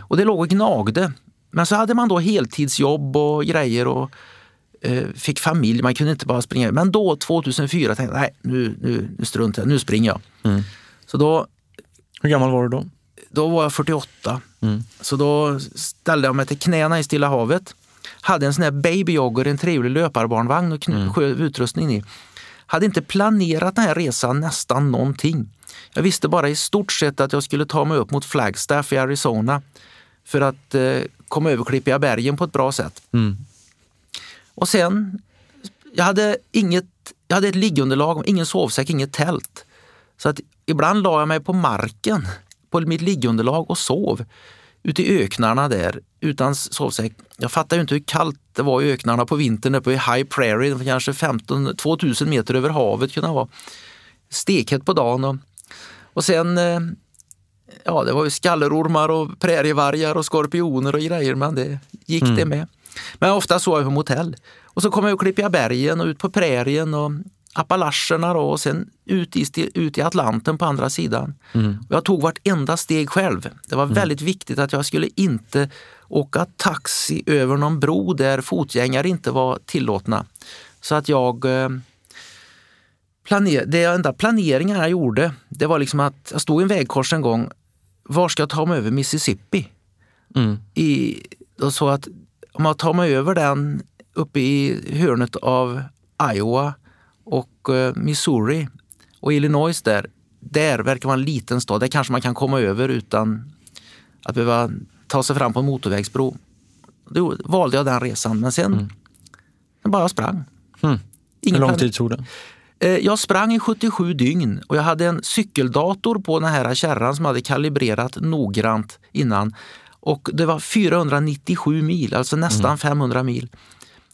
[SPEAKER 3] Och det låg och gnagde. Men så hade man då heltidsjobb och grejer och eh, fick familj. Man kunde inte bara springa. Men då 2004 tänkte jag, nej nu, nu, nu struntar jag, nu springer jag. Så då,
[SPEAKER 2] Hur gammal var du då?
[SPEAKER 3] då var jag 48. Så då ställde jag mig till knäna i Stilla havet. Hade en sån här babyjogger, en trevlig löparbarnvagn och skö- utrustning i. Hade inte planerat den här resan nästan någonting. Jag visste bara i stort sett att jag skulle ta mig upp mot Flagstaff i Arizona för att eh, komma över Klippiga bergen på ett bra sätt. Och sen, jag hade, inget, jag hade ett liggunderlag, ingen sovsäck, inget tält. Så att ibland la jag mig på marken på mitt liggunderlag och sov ute i öknarna där utan sovsäck. Jag fattar ju inte hur kallt det var i öknarna på vintern uppe i High Prairie, kanske 15, 2000 meter över havet kunde vara. Stekhett på dagen. Och, och sen, eh, ja det var ju skallerormar och prärievargar och skorpioner och grejer men det gick det med. Men ofta sov jag på motell. Och så kom jag och Klippiga bergen och ut på prärien och Appalacherna då, och sen ut i, ut i Atlanten på andra sidan. Och jag tog vartenda steg själv. Det var väldigt viktigt att jag skulle inte åka taxi över någon bro där fotgängare inte var tillåtna. Så att jag eh, planer, det enda planeringen jag gjorde, det var liksom att jag stod i en vägkors en gång. Var ska jag ta mig över Mississippi? I, och så att om jag tar mig över den uppe i hörnet av Iowa och eh, Missouri och Illinois där, där verkar vara en liten stad. Där kanske man kan komma över utan att behöva ta sig fram på en motorvägsbro. Då valde jag den resan, men sen, sen bara sprang.
[SPEAKER 2] Hur
[SPEAKER 3] Ingen
[SPEAKER 2] lång tid tog det?
[SPEAKER 3] Eh, Jag sprang i 77 dygn och jag hade en cykeldator på den här kärran som hade kalibrerat noggrant innan. Och det var 497 mil, alltså nästan 500 mil.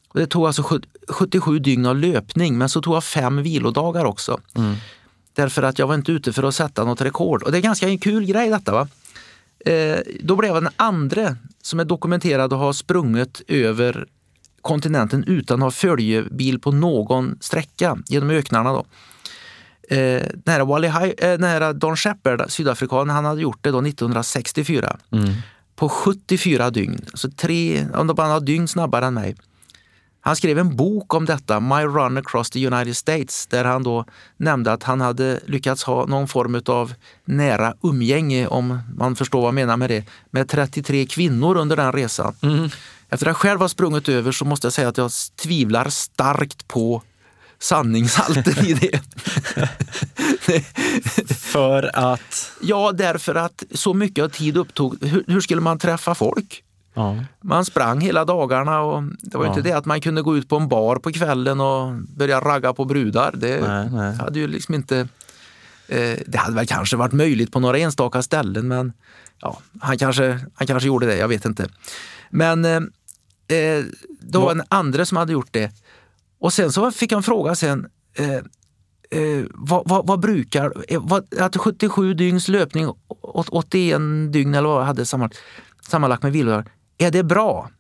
[SPEAKER 3] Och det tog alltså sjut- 77 dygn av löpning, men så tog jag fem vilodagar också. Därför att jag var inte ute för att sätta något rekord. Och det är ganska en kul grej detta. va? Eh, då blev jag den andra som är dokumenterad att ha sprungit över kontinenten utan att ha följebil på någon sträcka genom öknarna. Då. Eh, här Wally Hi- eh, här Don Shepard, sydafrikanen, han hade gjort det då 1964 på 74 dygn. Så tre, om de bara några dygn snabbare än mig. Han skrev en bok om detta, My Run Across the United States, där han då nämnde att han hade lyckats ha någon form av nära umgänge, om man förstår vad jag menar med det, med 33 kvinnor under den resan. Efter att jag själv har sprungit över så måste jag säga att jag tvivlar starkt på sanningshalten i det.
[SPEAKER 2] För att...
[SPEAKER 3] Ja, därför att så mycket av tid upptog. Hur, hur skulle man träffa folk?
[SPEAKER 2] Ja.
[SPEAKER 3] Man sprang hela dagarna och det var
[SPEAKER 2] Ja.
[SPEAKER 3] inte det att man kunde gå ut på en bar på kvällen och börja ragga på brudar. Det
[SPEAKER 2] Nej, nej.
[SPEAKER 3] hade ju liksom inte... Eh, det hade väl kanske varit möjligt på några enstaka ställen men ja, han, kanske, han kanske gjorde det, jag vet inte. Men eh, eh, då var en andra som hade gjort det. Och sen så fick en fråga sen. Eh, eh, vad, vad, vad brukar, eh, vad, att 77 dygns löpning, åt- 81 dygn eller vad jag hade sammanlagt, sammanlagt med vilodagar, är det bra?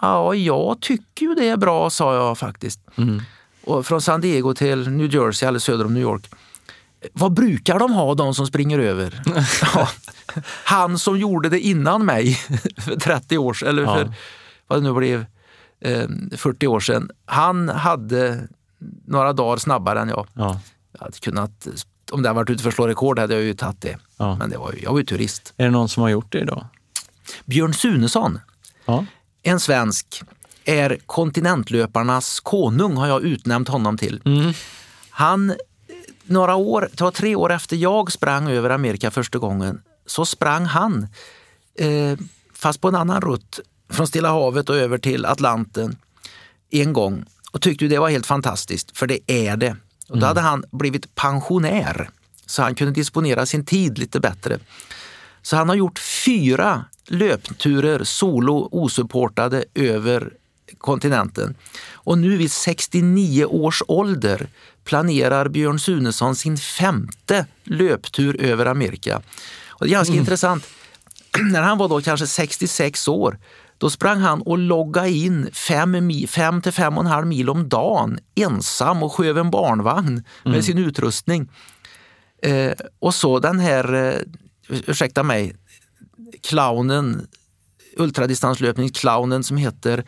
[SPEAKER 3] Ja, jag tycker ju det är bra, sa jag faktiskt. Och från San Diego till New Jersey, eller söder om New York. Vad brukar de ha, de som springer över? ja, han som gjorde det innan mig för 30 år sedan, eller
[SPEAKER 2] Ja.
[SPEAKER 3] för vad det nu blev, eh, 40 år sedan. Han hade några dagar snabbare än jag.
[SPEAKER 2] Ja.
[SPEAKER 3] Jag hade kunnat, om det hade varit ute för att slå rekord hade jag ju tagit det.
[SPEAKER 2] Ja.
[SPEAKER 3] Men det var jag var ju turist.
[SPEAKER 2] Är det någon som har gjort det idag?
[SPEAKER 3] Björn Sunesson,
[SPEAKER 2] Ja.
[SPEAKER 3] en svensk, är kontinentlöparnas konung har jag utnämnt honom till. Han, några år, det var tre år efter jag sprang över Amerika första gången, så sprang han, eh, fast på en annan rutt, från Stilla havet och över till Atlanten en gång och tyckte det var helt fantastiskt, för det är det. Och då hade han blivit pensionär så han kunde disponera sin tid lite bättre. Så han har gjort fyra löpturer solo osupportade över kontinenten. Och nu vid 69 års ålder planerar Björn Sunesson sin femte löptur över Amerika. Och det är ganska mm. intressant. När han var då kanske 66 år, då sprang han och loggade in 5 till 5,5 mil om dagen ensam och sköv en barnvagn med mm. sin utrustning. Eh, och så den här, eh, ursäkta mig, clownen, ultradistanslöpningsclownen som heter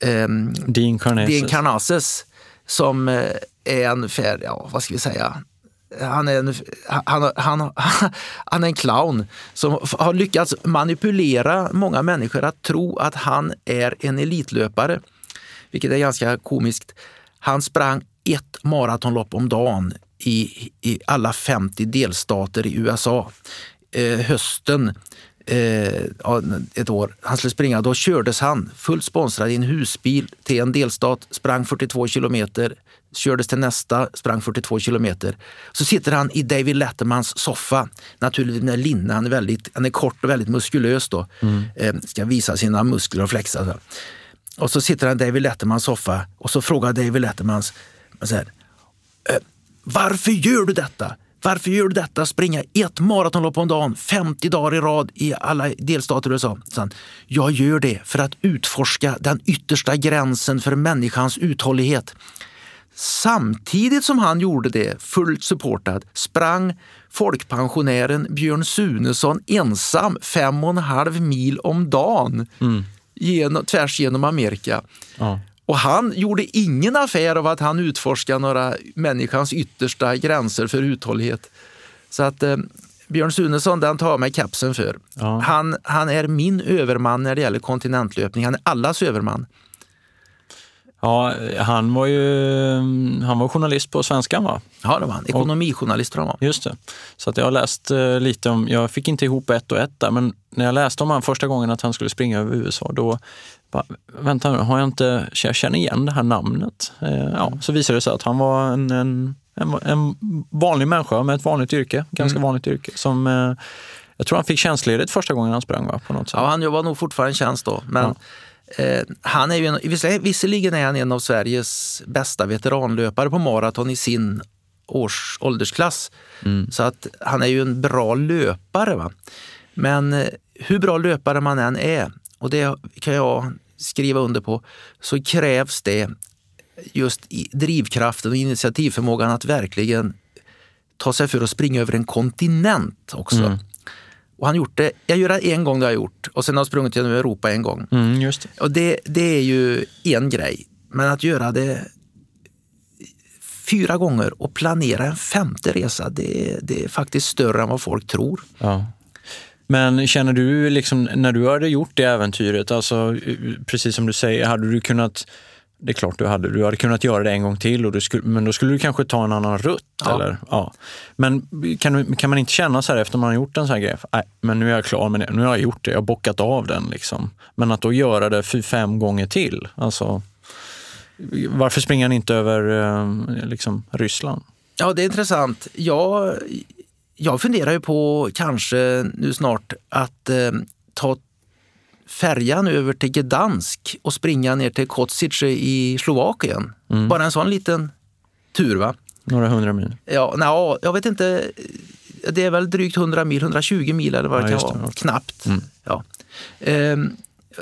[SPEAKER 2] eh, Dean Carnassus.
[SPEAKER 3] Dean Carnassus som eh, är ungefär, ja vad ska vi säga, han är, en, han, han, han är en clown som har lyckats manipulera många människor att tro att han är en elitlöpare, vilket är ganska komiskt. Han sprang ett maratonlopp om dagen i, i alla 50 delstater i USA. Eh, hösten eh, ett år han skulle springa, då kördes han fullt sponsrad i en husbil till en delstat, sprang 42 kilometer, kördes till nästa, sprang 42 kilometer. Så sitter han i David Lettermans soffa, naturligtvis med linne. Han är, väldigt, han är kort och väldigt muskulös då. Mm. Eh, ska visa sina muskler och flexa. Så. Och så sitter han i David Lettermans soffa och så frågar David Lettermans så här, eh, varför gör du detta? Varför gör du detta? Springa ett maratonlopp om dagen 50 dagar i rad i alla delstater i USA. Så jag gör det för att utforska den yttersta gränsen för människans uthållighet. Samtidigt som han gjorde det, fullt supportad, sprang folkpensionären Björn Sunesson ensam fem och en halv mil om dagen mm. genom, tvärs genom Amerika. Ja. Och han gjorde ingen affär av att han utforskade några människans yttersta gränser för uthållighet. Så att eh, Björn Sunesson, den tar jag mig kapsen för. Ja. Han, han är min överman när det gäller kontinentlöpning. Han är allas överman.
[SPEAKER 2] Ja, han var ju han var journalist på Svenskan va?
[SPEAKER 3] Ja, det var han. Ekonomijournalist jag
[SPEAKER 2] Just det. Så att jag har läst eh, lite om, jag fick inte ihop ett och ett där, men när jag läste om han första gången att han skulle springa över USA, då bara, vänta nu, har jag inte, jag känner igen det här namnet? Eh, ja, så visade det sig att han var en, en, en, en vanlig människa med ett vanligt yrke, ganska mm. vanligt yrke, som eh, jag tror han fick tjänstledigt första gången han sprang va? På något sätt.
[SPEAKER 3] Ja, han jobbar nog fortfarande i tjänst då. Men ja. Eh, han är ju en, visserligen är han en av Sveriges bästa veteranlöpare på maraton i sin års åldersklass. Mm. Så att han är ju en bra löpare. Va? Men eh, hur bra löpare man än är, och det kan jag skriva under på, så krävs det just drivkraften och initiativförmågan att verkligen ta sig för att springa över en kontinent också. Mm. Och han gjort det, jag gör det en gång det har jag gjort och sen har jag sprungit genom Europa en gång.
[SPEAKER 2] Mm, just det.
[SPEAKER 3] Och det, det är ju en grej. Men att göra det fyra gånger och planera en femte resa, det, det är faktiskt större än vad folk tror.
[SPEAKER 2] Ja. Men känner du, liksom, när du hade gjort det äventyret, alltså, precis som du säger, hade du kunnat det är klart du hade. Du hade kunnat göra det en gång till, och du skulle, men då skulle du kanske ta en annan rutt. Ja. Eller? Ja. Men kan, kan man inte känna så här efter man har gjort en sån här grej, nej, men nu är jag klar med det, nu har jag gjort det, jag har bockat av den. Liksom. Men att då göra det fem gånger till, alltså, varför springer han inte över eh, liksom, Ryssland?
[SPEAKER 3] Ja, det är intressant. Jag, jag funderar ju på kanske nu snart att eh, ta färjan över till Gdansk och springa ner till Kocice i Slovakien. Mm. Bara en sån liten tur. va?
[SPEAKER 2] Några hundra mil?
[SPEAKER 3] Ja, na, jag vet inte. Det är väl drygt 100 mil, 120 mil eller vad ja, det kan vara. Knappt. Mm. Ja. Ehm,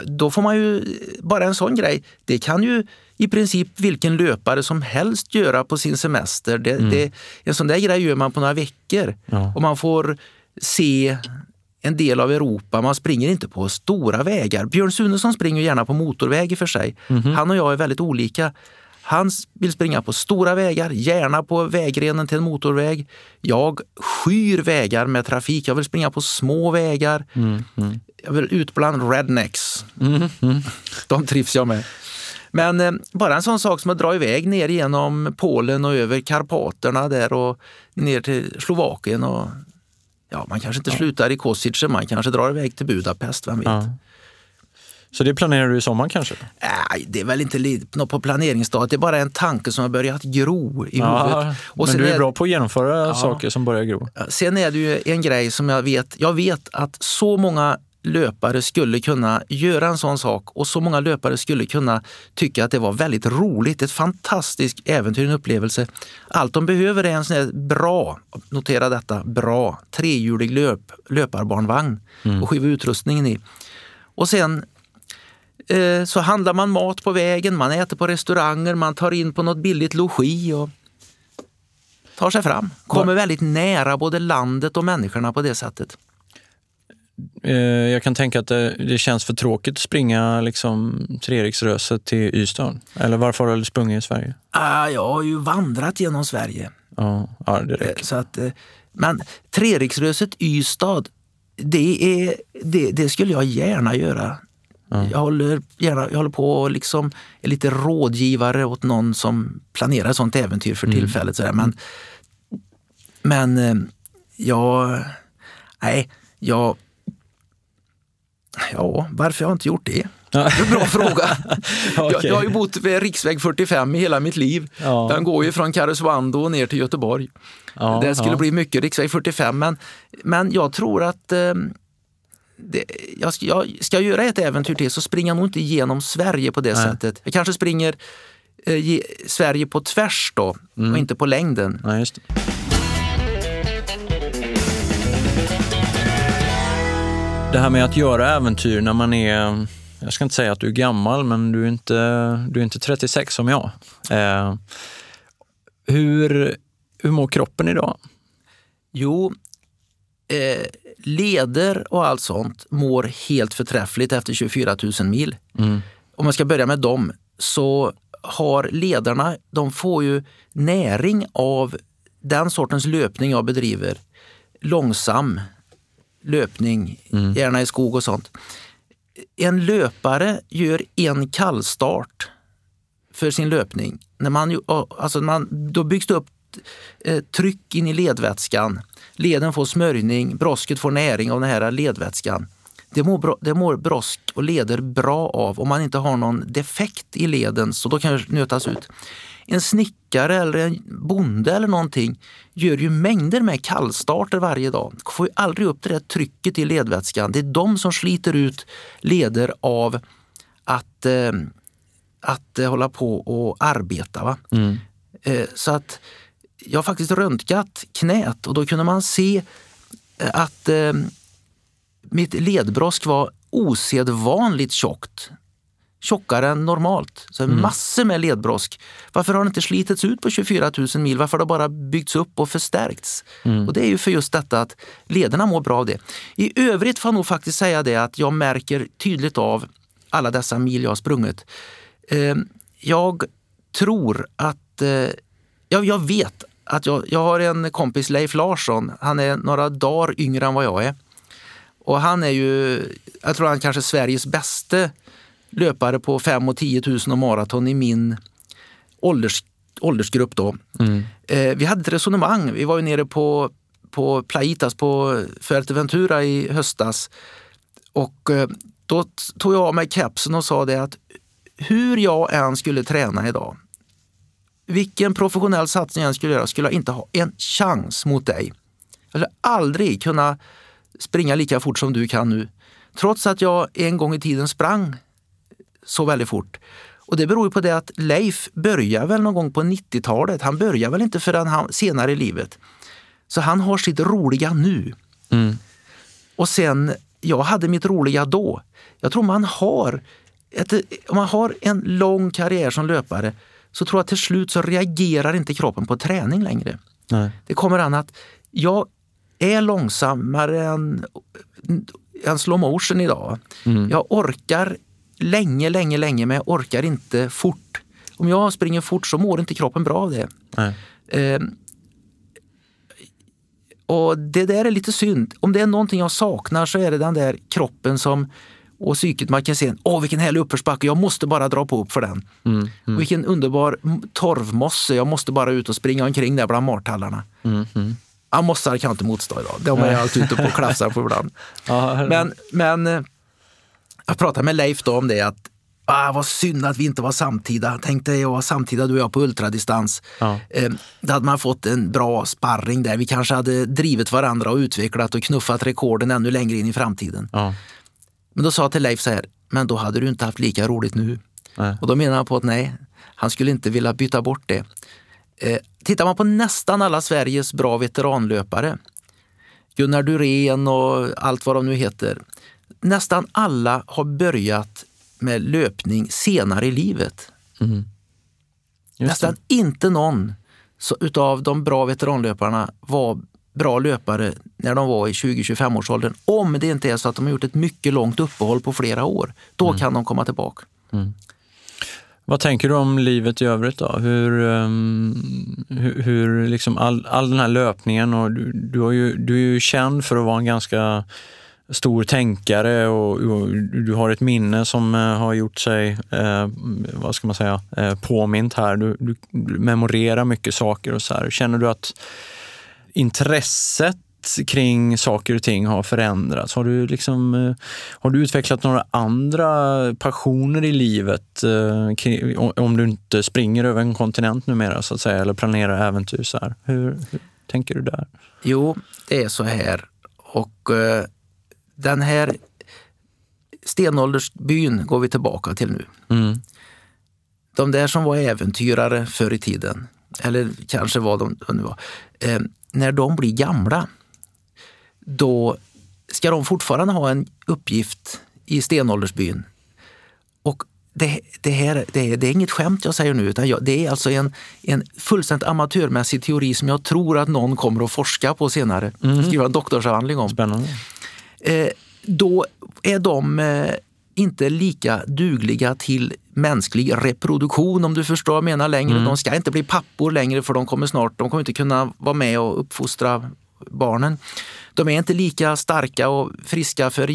[SPEAKER 3] då får man ju, bara en sån grej, det kan ju i princip vilken löpare som helst göra på sin semester. Det, mm. det, en sån där grej gör man på några veckor. Ja. Och man får se en del av Europa. Man springer inte på stora vägar. Björn Sunesson springer gärna på motorväg i för sig. Mm -hmm. Han och jag är väldigt olika. Han vill springa på stora vägar, gärna på vägrenen till en motorväg. Jag skyr vägar med trafik. Jag vill springa på små vägar. Mm, mm. Jag vill ut bland rednecks. Mm, mm. De trivs jag med. Men eh, bara en sån sak som att dra iväg ner genom Polen och över Karpaterna där och ner till Slovakien och ja, man kanske inte ja. slutar i Kosice, man kanske drar iväg till Budapest, vem vet? Ja.
[SPEAKER 2] Så det planerar du i sommar kanske?
[SPEAKER 3] Nej, det är väl inte något på planeringsstadiet. Det är bara en tanke som har börjat gro i
[SPEAKER 2] Ja,
[SPEAKER 3] huvudet.
[SPEAKER 2] men
[SPEAKER 3] sen
[SPEAKER 2] du är
[SPEAKER 3] är-
[SPEAKER 2] bra på att genomföra saker som börjar gro.
[SPEAKER 3] Sen är det ju en grej som jag vet. Jag vet att så många löpare skulle kunna göra en sån sak och så många löpare skulle kunna tycka att det var väldigt roligt. Ett fantastiskt äventyr, en upplevelse. Allt de behöver är en sån här bra, notera detta, bra trehjulig löp, löparbarnvagn och skiva utrustningen i. Och sen eh, så handlar man mat på vägen, man äter på restauranger, man tar in på något billigt logi och tar sig fram. Kommer väldigt nära både landet och människorna på det sättet.
[SPEAKER 2] Eh, Jag kan tänka att det, det känns för tråkigt att springa liksom, Treriksröset till Ystad. Eller varför har du sprungit i Sverige?
[SPEAKER 3] Ah, jag har ju vandrat genom Sverige.
[SPEAKER 2] Ja, ja det
[SPEAKER 3] Eh,
[SPEAKER 2] räcker.
[SPEAKER 3] Så att, eh, men Treriksröset Ystad, det, är, det, det skulle jag gärna göra. Jag, håller gärna, jag håller på och liksom är lite rådgivare åt någon som planerar sånt äventyr för tillfället. Sådär. Men, men eh, jag... Nej, jag... Ja, varför har jag inte gjort det? Det är en bra fråga. jag,
[SPEAKER 2] Okej.
[SPEAKER 3] jag har ju bott vid riksväg 45 i hela mitt liv.
[SPEAKER 2] Ja.
[SPEAKER 3] Den går ju från Karesuando ner till Göteborg.
[SPEAKER 2] Ja,
[SPEAKER 3] det skulle
[SPEAKER 2] ja.
[SPEAKER 3] bli mycket riksväg 45 men, men jag tror att eh, det, jag, ska, jag ska jag göra ett äventyr till så springer jag nog inte igenom Sverige på det
[SPEAKER 2] Nej.
[SPEAKER 3] sättet. Jag kanske springer eh, ge, Sverige på tvärs då
[SPEAKER 2] Mm.
[SPEAKER 3] och inte på längden.
[SPEAKER 2] Nej, det. Här med att göra äventyr när man är, jag ska inte säga att du är gammal, men du är inte, du är inte 36 som jag. Eh, hur, hur mår kroppen idag?
[SPEAKER 3] Jo, eh, leder och allt sånt mår helt förträffligt efter 24 000 mil. Om man ska börja med dem så har ledarna, de får ju näring av den sortens löpning jag bedriver. Långsam löpning, gärna i skog och sånt. En löpare gör en kallstart för sin löpning. När man, alltså man, då byggs det upp eh, tryck in i ledvätskan. Leden får smörjning, brosket får näring av den här ledvätskan. Det mår, bra, det mår brosk och leder bra av om man inte har någon defekt i leden, så då kan det nötas ut. En snickare eller en bonde eller någonting gör ju mängder med kallstarter varje dag. Får ju aldrig upp det där trycket i ledvätskan. Det är de som sliter ut leder av att, eh, att eh, hålla på och arbeta. Va? Eh, så att jag har faktiskt röntgat knät och då kunde man se eh, att eh, mitt ledbrosk var osedvanligt tjockt. Tjockare än normalt. Så massor med ledbrosk. Varför har det inte slitits ut på 24 000 mil? Varför har det bara byggts upp och förstärkts? Och det är ju för just detta att lederna mår bra av det. I övrigt får jag nog faktiskt säga det att jag märker tydligt av alla dessa mil jag har sprungit. Eh, jag tror att, eh, jag, jag vet att jag, jag har en kompis, Leif Larsson, han är några dagar yngre än vad jag är. Och han är ju, jag tror han kanske är Sveriges bästa löpare på 5 och 10 000 och maraton i min ålders, åldersgrupp då. Eh, vi hade ett resonemang, vi var ju nere på, på Plaitas på Fuerteventura i höstas. Och eh, då tog jag av mig kepsen och sa det att hur jag än skulle träna idag, vilken professionell satsning jag än skulle göra, skulle jag inte ha en chans mot dig. Jag skulle aldrig kunna springa lika fort som du kan nu. Trots att jag en gång i tiden sprang så väldigt fort. Och det beror ju på det att Leif började väl någon gång på 90-talet. Han började väl inte förrän han, senare i livet. Så han har sitt roliga nu. Och sen, jag hade mitt roliga då. Jag tror man har, ett, om man har en lång karriär som löpare så tror jag till slut så reagerar inte kroppen på träning längre.
[SPEAKER 2] Nej.
[SPEAKER 3] Det kommer an att jag är långsammare än, än slow motion idag. Jag orkar länge, länge, länge men jag orkar inte fort. Om jag springer fort så mår inte kroppen bra av det. Eh, och det där är lite synd. Om det är någonting jag saknar så är det den där kroppen som och psyket man kan se, åh vilken härlig uppförsbacke, jag måste bara dra på upp för den. Och vilken underbar torvmosse, jag måste bara ut och springa omkring där bland martallarna. Ja, mossar kan jag inte motstå idag, de är jag alltid ute på och klafsar på ibland.
[SPEAKER 2] Ja,
[SPEAKER 3] Men, men eh, jag pratade med Leif då om det att Ah, vad synd att vi inte var samtida. Tänk dig att vara samtida du och jag på ultradistans.
[SPEAKER 2] Ja.
[SPEAKER 3] Eh, då hade man fått en bra sparring där. Vi kanske hade drivit varandra och utvecklat och knuffat rekorden ännu längre in i framtiden.
[SPEAKER 2] Ja.
[SPEAKER 3] Men då sa jag till Leif så här, men då hade du inte haft lika roligt nu.
[SPEAKER 2] Nej.
[SPEAKER 3] Och då menar han på att nej, han skulle inte vilja byta bort det. Eh, tittar man på nästan alla Sveriges bra veteranlöpare, Gunnar Durén och allt vad de nu heter, nästan alla har börjat med löpning senare i livet.
[SPEAKER 2] Just
[SPEAKER 3] Nästan inte någon så, utav de bra veteranlöparna var bra löpare när de var i 20-25 års åldern. Om det inte är så att de har gjort ett mycket långt uppehåll på flera år. Då kan de komma tillbaka.
[SPEAKER 2] Vad tänker du om livet i övrigt då? Hur, ehm, hur, hur liksom all, all den här löpningen och du, du, har ju, du är ju känd för att vara en ganska stor tänkare och, och du har ett minne som eh, har gjort sig, eh, vad ska man säga, eh, påmint här. Du, du memorerar mycket saker och så här. Känner du att intresset kring saker och ting har förändrats? Har du, liksom, eh, har du utvecklat några andra passioner i livet? Eh, kring- om- Om du inte springer över en kontinent numera så att säga, eller planerar äventyr så här. Hur, hur tänker du där?
[SPEAKER 3] Jo, det är så här. Och eh, den här stenåldersbyn går vi tillbaka till nu.
[SPEAKER 2] Mm.
[SPEAKER 3] De där som var äventyrare förr i tiden, eller kanske var de nu var, eh, när de blir gamla, då ska de fortfarande ha en uppgift i stenåldersbyn. Och det, det, här, det, är, det är inget skämt jag säger nu, utan jag, det är alltså en, en fullständigt amatörmässig teori som jag tror att någon kommer att forska på senare, skriva en doktorsavhandling om.
[SPEAKER 2] Spännande.
[SPEAKER 3] Eh, då är de eh, inte lika dugliga till mänsklig reproduktion om du förstår vad jag menar längre. De ska inte bli pappor längre för de kommer snart, de kommer inte kunna vara med och uppfostra barnen. De är inte lika starka och friska för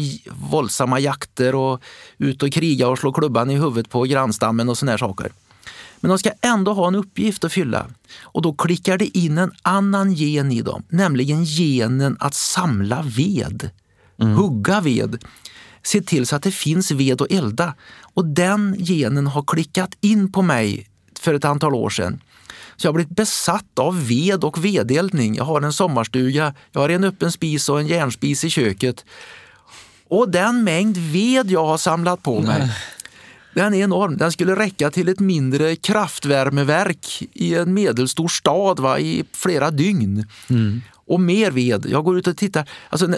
[SPEAKER 3] våldsamma jakter och ut och kriga och slå klubban i huvudet på grannstammen och såna här saker. Men de ska ändå ha en uppgift att fylla. Och då klickar det in en annan gen i dem, nämligen genen att samla ved. Hugga ved. Se till så att det finns ved att elda. Och den genen har klickat in på mig för ett antal år sedan. Så jag har blivit besatt av ved och vedeldning. Jag har en sommarstuga, jag har en öppen spis och en järnspis i köket. Och den mängd ved jag har samlat på mig, den är enorm. Den skulle räcka till ett mindre kraftvärmeverk i en medelstor stad va, i flera dygn. Och mer ved. Jag går ut och tittar. Alltså,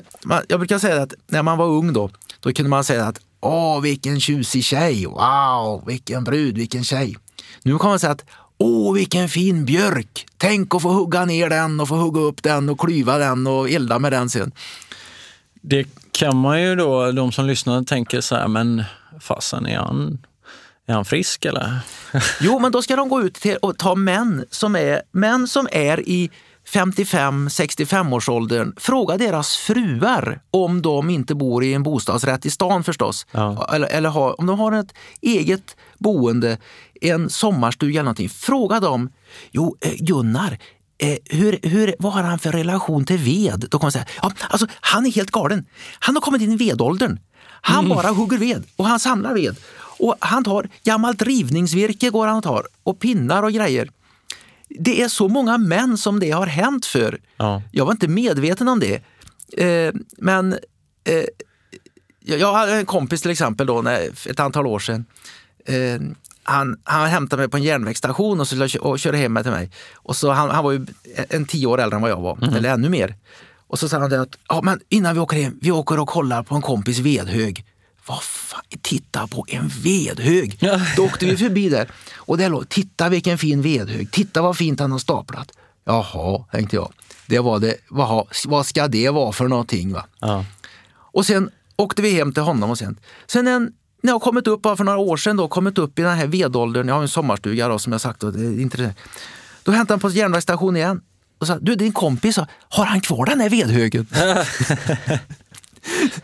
[SPEAKER 3] jag brukar säga att när man var ung då, då kunde man säga att åh vilken tjusig tjej, wow vilken brud, vilken tjej. Nu kan man säga att åh vilken fin björk, tänk att få hugga ner den och få hugga upp den och klyva den och elda med den sen.
[SPEAKER 2] Det kan man ju då, de som lyssnar tänker så här, men fasen är han, är han frisk eller?
[SPEAKER 3] Jo, men då ska de gå ut till och ta män som är, män som är i 55-65 årsåldern. Fråga deras fruar om de inte bor i en bostadsrätt i stan förstås.
[SPEAKER 2] Ja.
[SPEAKER 3] Eller, eller har, om de har ett eget boende, en sommarstuga eller någonting. Fråga dem. Jo, eh, Gunnar, Eh, hur, hur, vad har han för relation till ved? Då kommer säga, ja, alltså, han är helt galen. Han har kommit in i vedåldern. Han bara hugger ved och han samlar ved. Och han tar gammalt rivningsvirke går han och tar och pinnar och grejer. Det är så många män som det har hänt för.
[SPEAKER 2] Ja.
[SPEAKER 3] Jag var inte medveten om det. Eh, men eh, jag hade en kompis till exempel då, när, ett antal år sedan. Eh, han, han hämtade mig på en järnvägsstation och, så, och körde hem mig till mig. Och så, han, han var ju en tio år äldre än vad jag var, eller ännu mer. Och så sa han det att ja, men innan vi åker hem, vi åker och kollar på en kompis vedhög. Vad fan, titta på en vedhög!
[SPEAKER 2] Ja.
[SPEAKER 3] Då åkte vi förbi där och där låg, titta vilken fin vedhög, titta vad fint han har staplat. Jaha, tänkte jag. Det var det, vad, vad ska det vara för någonting? Va?
[SPEAKER 2] Ja.
[SPEAKER 3] Och sen åkte vi hem till honom och sen, sen en, när jag kommit upp, bara för några år sedan, då, kommit upp i den här vedåldern, jag har en sommarstuga då, som jag sagt, och det är intressant. Då hämtade han på järnvägsstationen igen och sa, du din kompis, har han kvar den här vedhögen?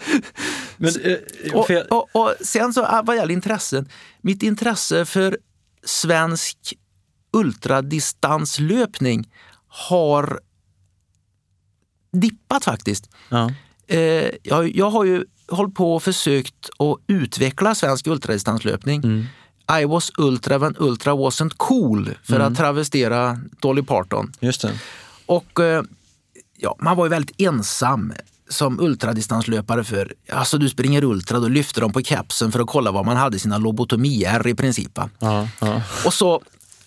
[SPEAKER 2] Men, eh,
[SPEAKER 3] och, och, och sen så ah, vad gäller intressen, mitt intresse för svensk ultradistanslöpning har dippat faktiskt.
[SPEAKER 2] ja.
[SPEAKER 3] Eh, jag, jag har ju hållit på och försökt att utveckla svensk ultradistanslöpning. I was ultra when ultra wasn't cool, för att travestera Dolly Parton.
[SPEAKER 2] Just det.
[SPEAKER 3] Och eh, ja, man var ju väldigt ensam som ultradistanslöpare för, alltså du springer ultra, då lyfter de på kepsen för att kolla var man hade sina lobotomier i princip.
[SPEAKER 2] Ja, ja.
[SPEAKER 3] Och så,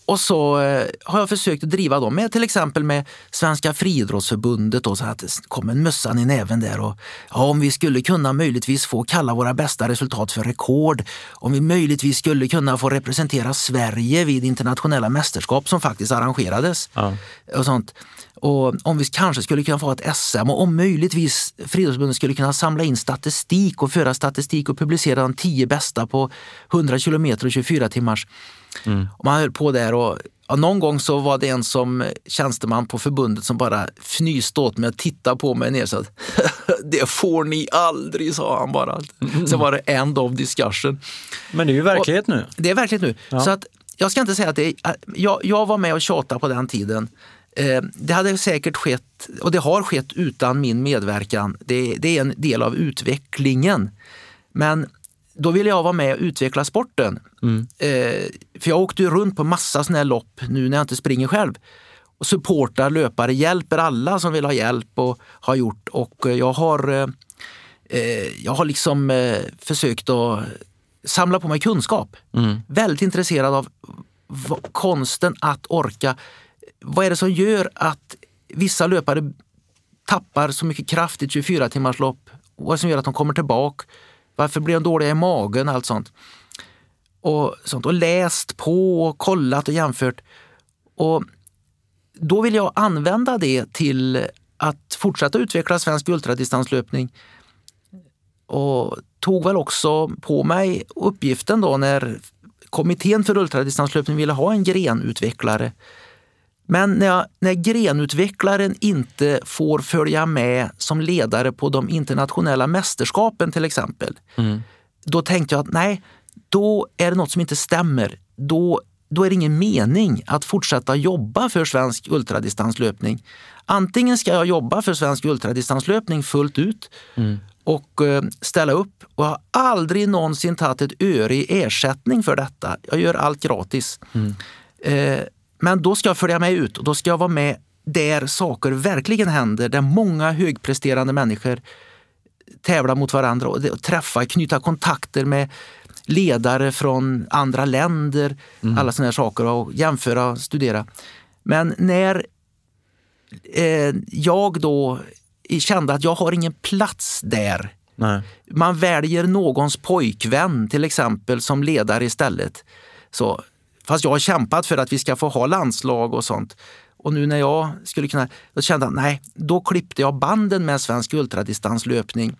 [SPEAKER 3] och så eh, har jag försökt att driva dem med till exempel med Svenska friidrottsförbundet och så att det kom en mössan i näven där. Och, ja, om vi skulle kunna möjligtvis få kalla våra bästa resultat för rekord. Om vi möjligtvis skulle kunna få representera Sverige vid internationella mästerskap som faktiskt arrangerades.
[SPEAKER 2] Ja.
[SPEAKER 3] Och sånt. Och om vi kanske skulle kunna få ett SM och om möjligtvis Friidrottsförbundet skulle kunna samla in statistik och föra statistik och publicera de tio bästa på 100 kilometer och 24 timmars. Och man höll på där och ja, någon gång så var det en som tjänsteman på förbundet som bara fnyste åt mig och tittade på mig ner så att det får ni aldrig, sa han bara. Sen var det end of discussion.
[SPEAKER 2] Men det är ju verklighet nu.
[SPEAKER 3] Det är verkligt nu.
[SPEAKER 2] Ja.
[SPEAKER 3] Så att, jag ska inte säga att det är, jag, jag var med och tjatade på den tiden. Eh, det hade säkert skett, och det har skett utan min medverkan. Det, det är en del av utvecklingen. Men då ville jag vara med och utveckla sporten. Eh, för jag åkte ju runt på massa såna här lopp nu när jag inte springer själv. Och supportar löpare, hjälper alla som vill ha hjälp och har gjort. Och eh, jag har, eh, eh, jag har liksom eh, försökt att samla på mig kunskap. Väldigt intresserad av konsten att orka. Vad är det som gör att vissa löpare tappar så mycket kraft i ett 24 timmars lopp? Vad är det som gör att de kommer tillbaka? Varför blir de dåliga i magen? Allt sånt. Och, sånt. och läst på och kollat och jämfört. Och då vill jag använda det till att fortsätta utveckla svensk ultradistanslöpning. Och tog väl också på mig uppgiften då när kommittén för ultradistanslöpning ville ha en grenutvecklare. Men när, jag, när grenutvecklaren inte får följa med som ledare på de internationella mästerskapen till exempel, då tänkte jag att nej, då är det något som inte stämmer. Då, då är det ingen mening att fortsätta jobba för svensk ultradistanslöpning. Antingen ska jag jobba för svensk ultradistanslöpning fullt ut och eh, ställa upp. Och jag har aldrig någonsin tagit ett öre i ersättning för detta. Jag gör allt gratis. Eh, men då ska jag följa med ut och då ska jag vara med där saker verkligen händer, där många högpresterande människor tävla mot varandra och träffa, knyta kontakter med ledare från andra länder, alla sådana här saker och jämföra och studera. Men när eh, jag då kände att jag har ingen plats där.
[SPEAKER 2] Nej.
[SPEAKER 3] Man väljer någons pojkvän till exempel som ledare istället. Så, fast jag har kämpat för att vi ska få ha landslag och sånt. Och nu när jag skulle kunna, då kände jag nej, då klippte jag banden med svensk ultradistanslöpning.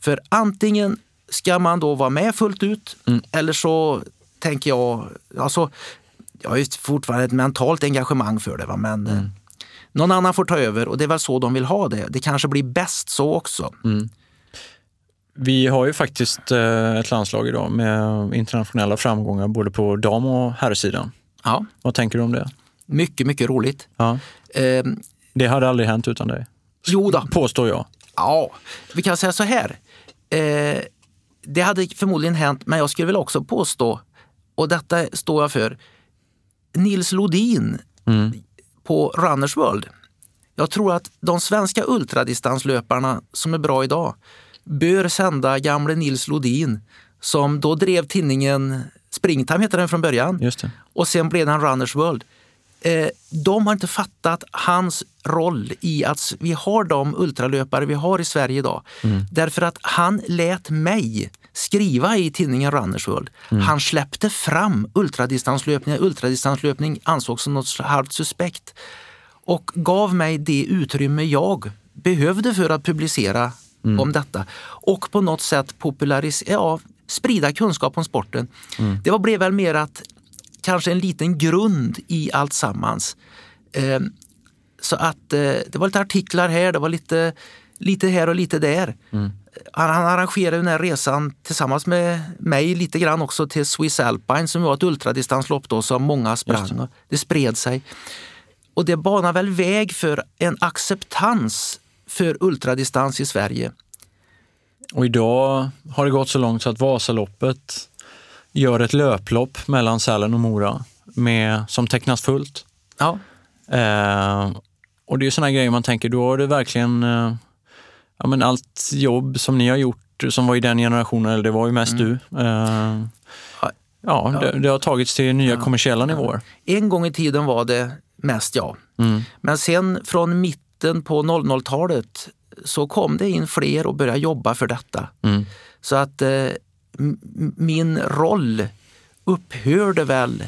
[SPEAKER 3] För antingen ska man då vara med fullt ut eller så tänker jag, alltså, jag har ju fortfarande ett mentalt engagemang för det, va? men eh, någon annan får ta över och det är väl så de vill ha det. Det kanske blir bäst så också.
[SPEAKER 2] Vi har ju faktiskt eh, ett landslag idag med internationella framgångar både på dam och herrsidan.
[SPEAKER 3] Ja,
[SPEAKER 2] Vad tänker du om det?
[SPEAKER 3] mycket, mycket roligt.
[SPEAKER 2] Ja.
[SPEAKER 3] Eh,
[SPEAKER 2] Det hade aldrig hänt utan dig,
[SPEAKER 3] jo då,
[SPEAKER 2] påstår jag.
[SPEAKER 3] Ja, vi kan säga så här. Eh, det hade förmodligen hänt, men jag skulle väl också påstå, och detta står jag för, Nils Lodin på Runners World. Jag tror att de svenska ultradistanslöparna som är bra idag bör sända gamle Nils Lodin som då drev tidningen Springtime hette den från början och sen blev den Runners World. Eh, de har inte fattat hans roll i att vi har de ultralöpare vi har i Sverige idag. Därför att han lät mig skriva i tidningen Runners World. Han släppte fram ultradistanslöpning. Ultradistanslöpning ansågs som något halvt suspekt och gav mig det utrymme jag behövde för att publicera om detta och på något sätt popularisera, ja, sprida kunskap om sporten. Det var, blev väl mer att kanske en liten grund i allt sammans. Eh, så att eh, det var lite artiklar här, det var lite, lite här och lite där. Han, han arrangerade den här resan tillsammans med mig lite grann också till Swiss Alpine som var ett ultradistanslopp då som många sprang. och Det spred sig. Och det banar väl väg för en acceptans för ultradistans i Sverige.
[SPEAKER 2] Och idag har det gått så långt så att Vasaloppet gör ett löplopp mellan Sälen och Mora med, som tecknas fullt.
[SPEAKER 3] Ja.
[SPEAKER 2] Eh, och det är sådana grejer man tänker, då har det verkligen eh, ja, men allt jobb som ni har gjort, som var i den generationen, eller det var ju mest
[SPEAKER 3] Mm.
[SPEAKER 2] du. Eh, ja, Det, det har tagits till nya kommersiella nivåer.
[SPEAKER 3] En gång i tiden var det mest jag.
[SPEAKER 2] Mm.
[SPEAKER 3] Men sen från mitten på 00-talet så kom det in fler och började jobba för detta.
[SPEAKER 2] Mm.
[SPEAKER 3] Så att eh, min roll upphörde väl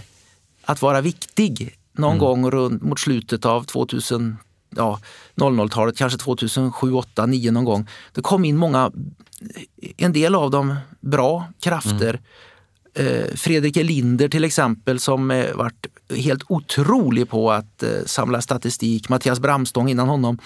[SPEAKER 3] att vara viktig någon gång runt mot slutet av 2000, ja, 00-talet, kanske 2007, 2008, 2009 någon gång. Det kom in många, en del av dem bra krafter. Eh, Fredrik Elinder till exempel som eh, varit helt otrolig på att eh, samla statistik. Mattias Bramstång innan honom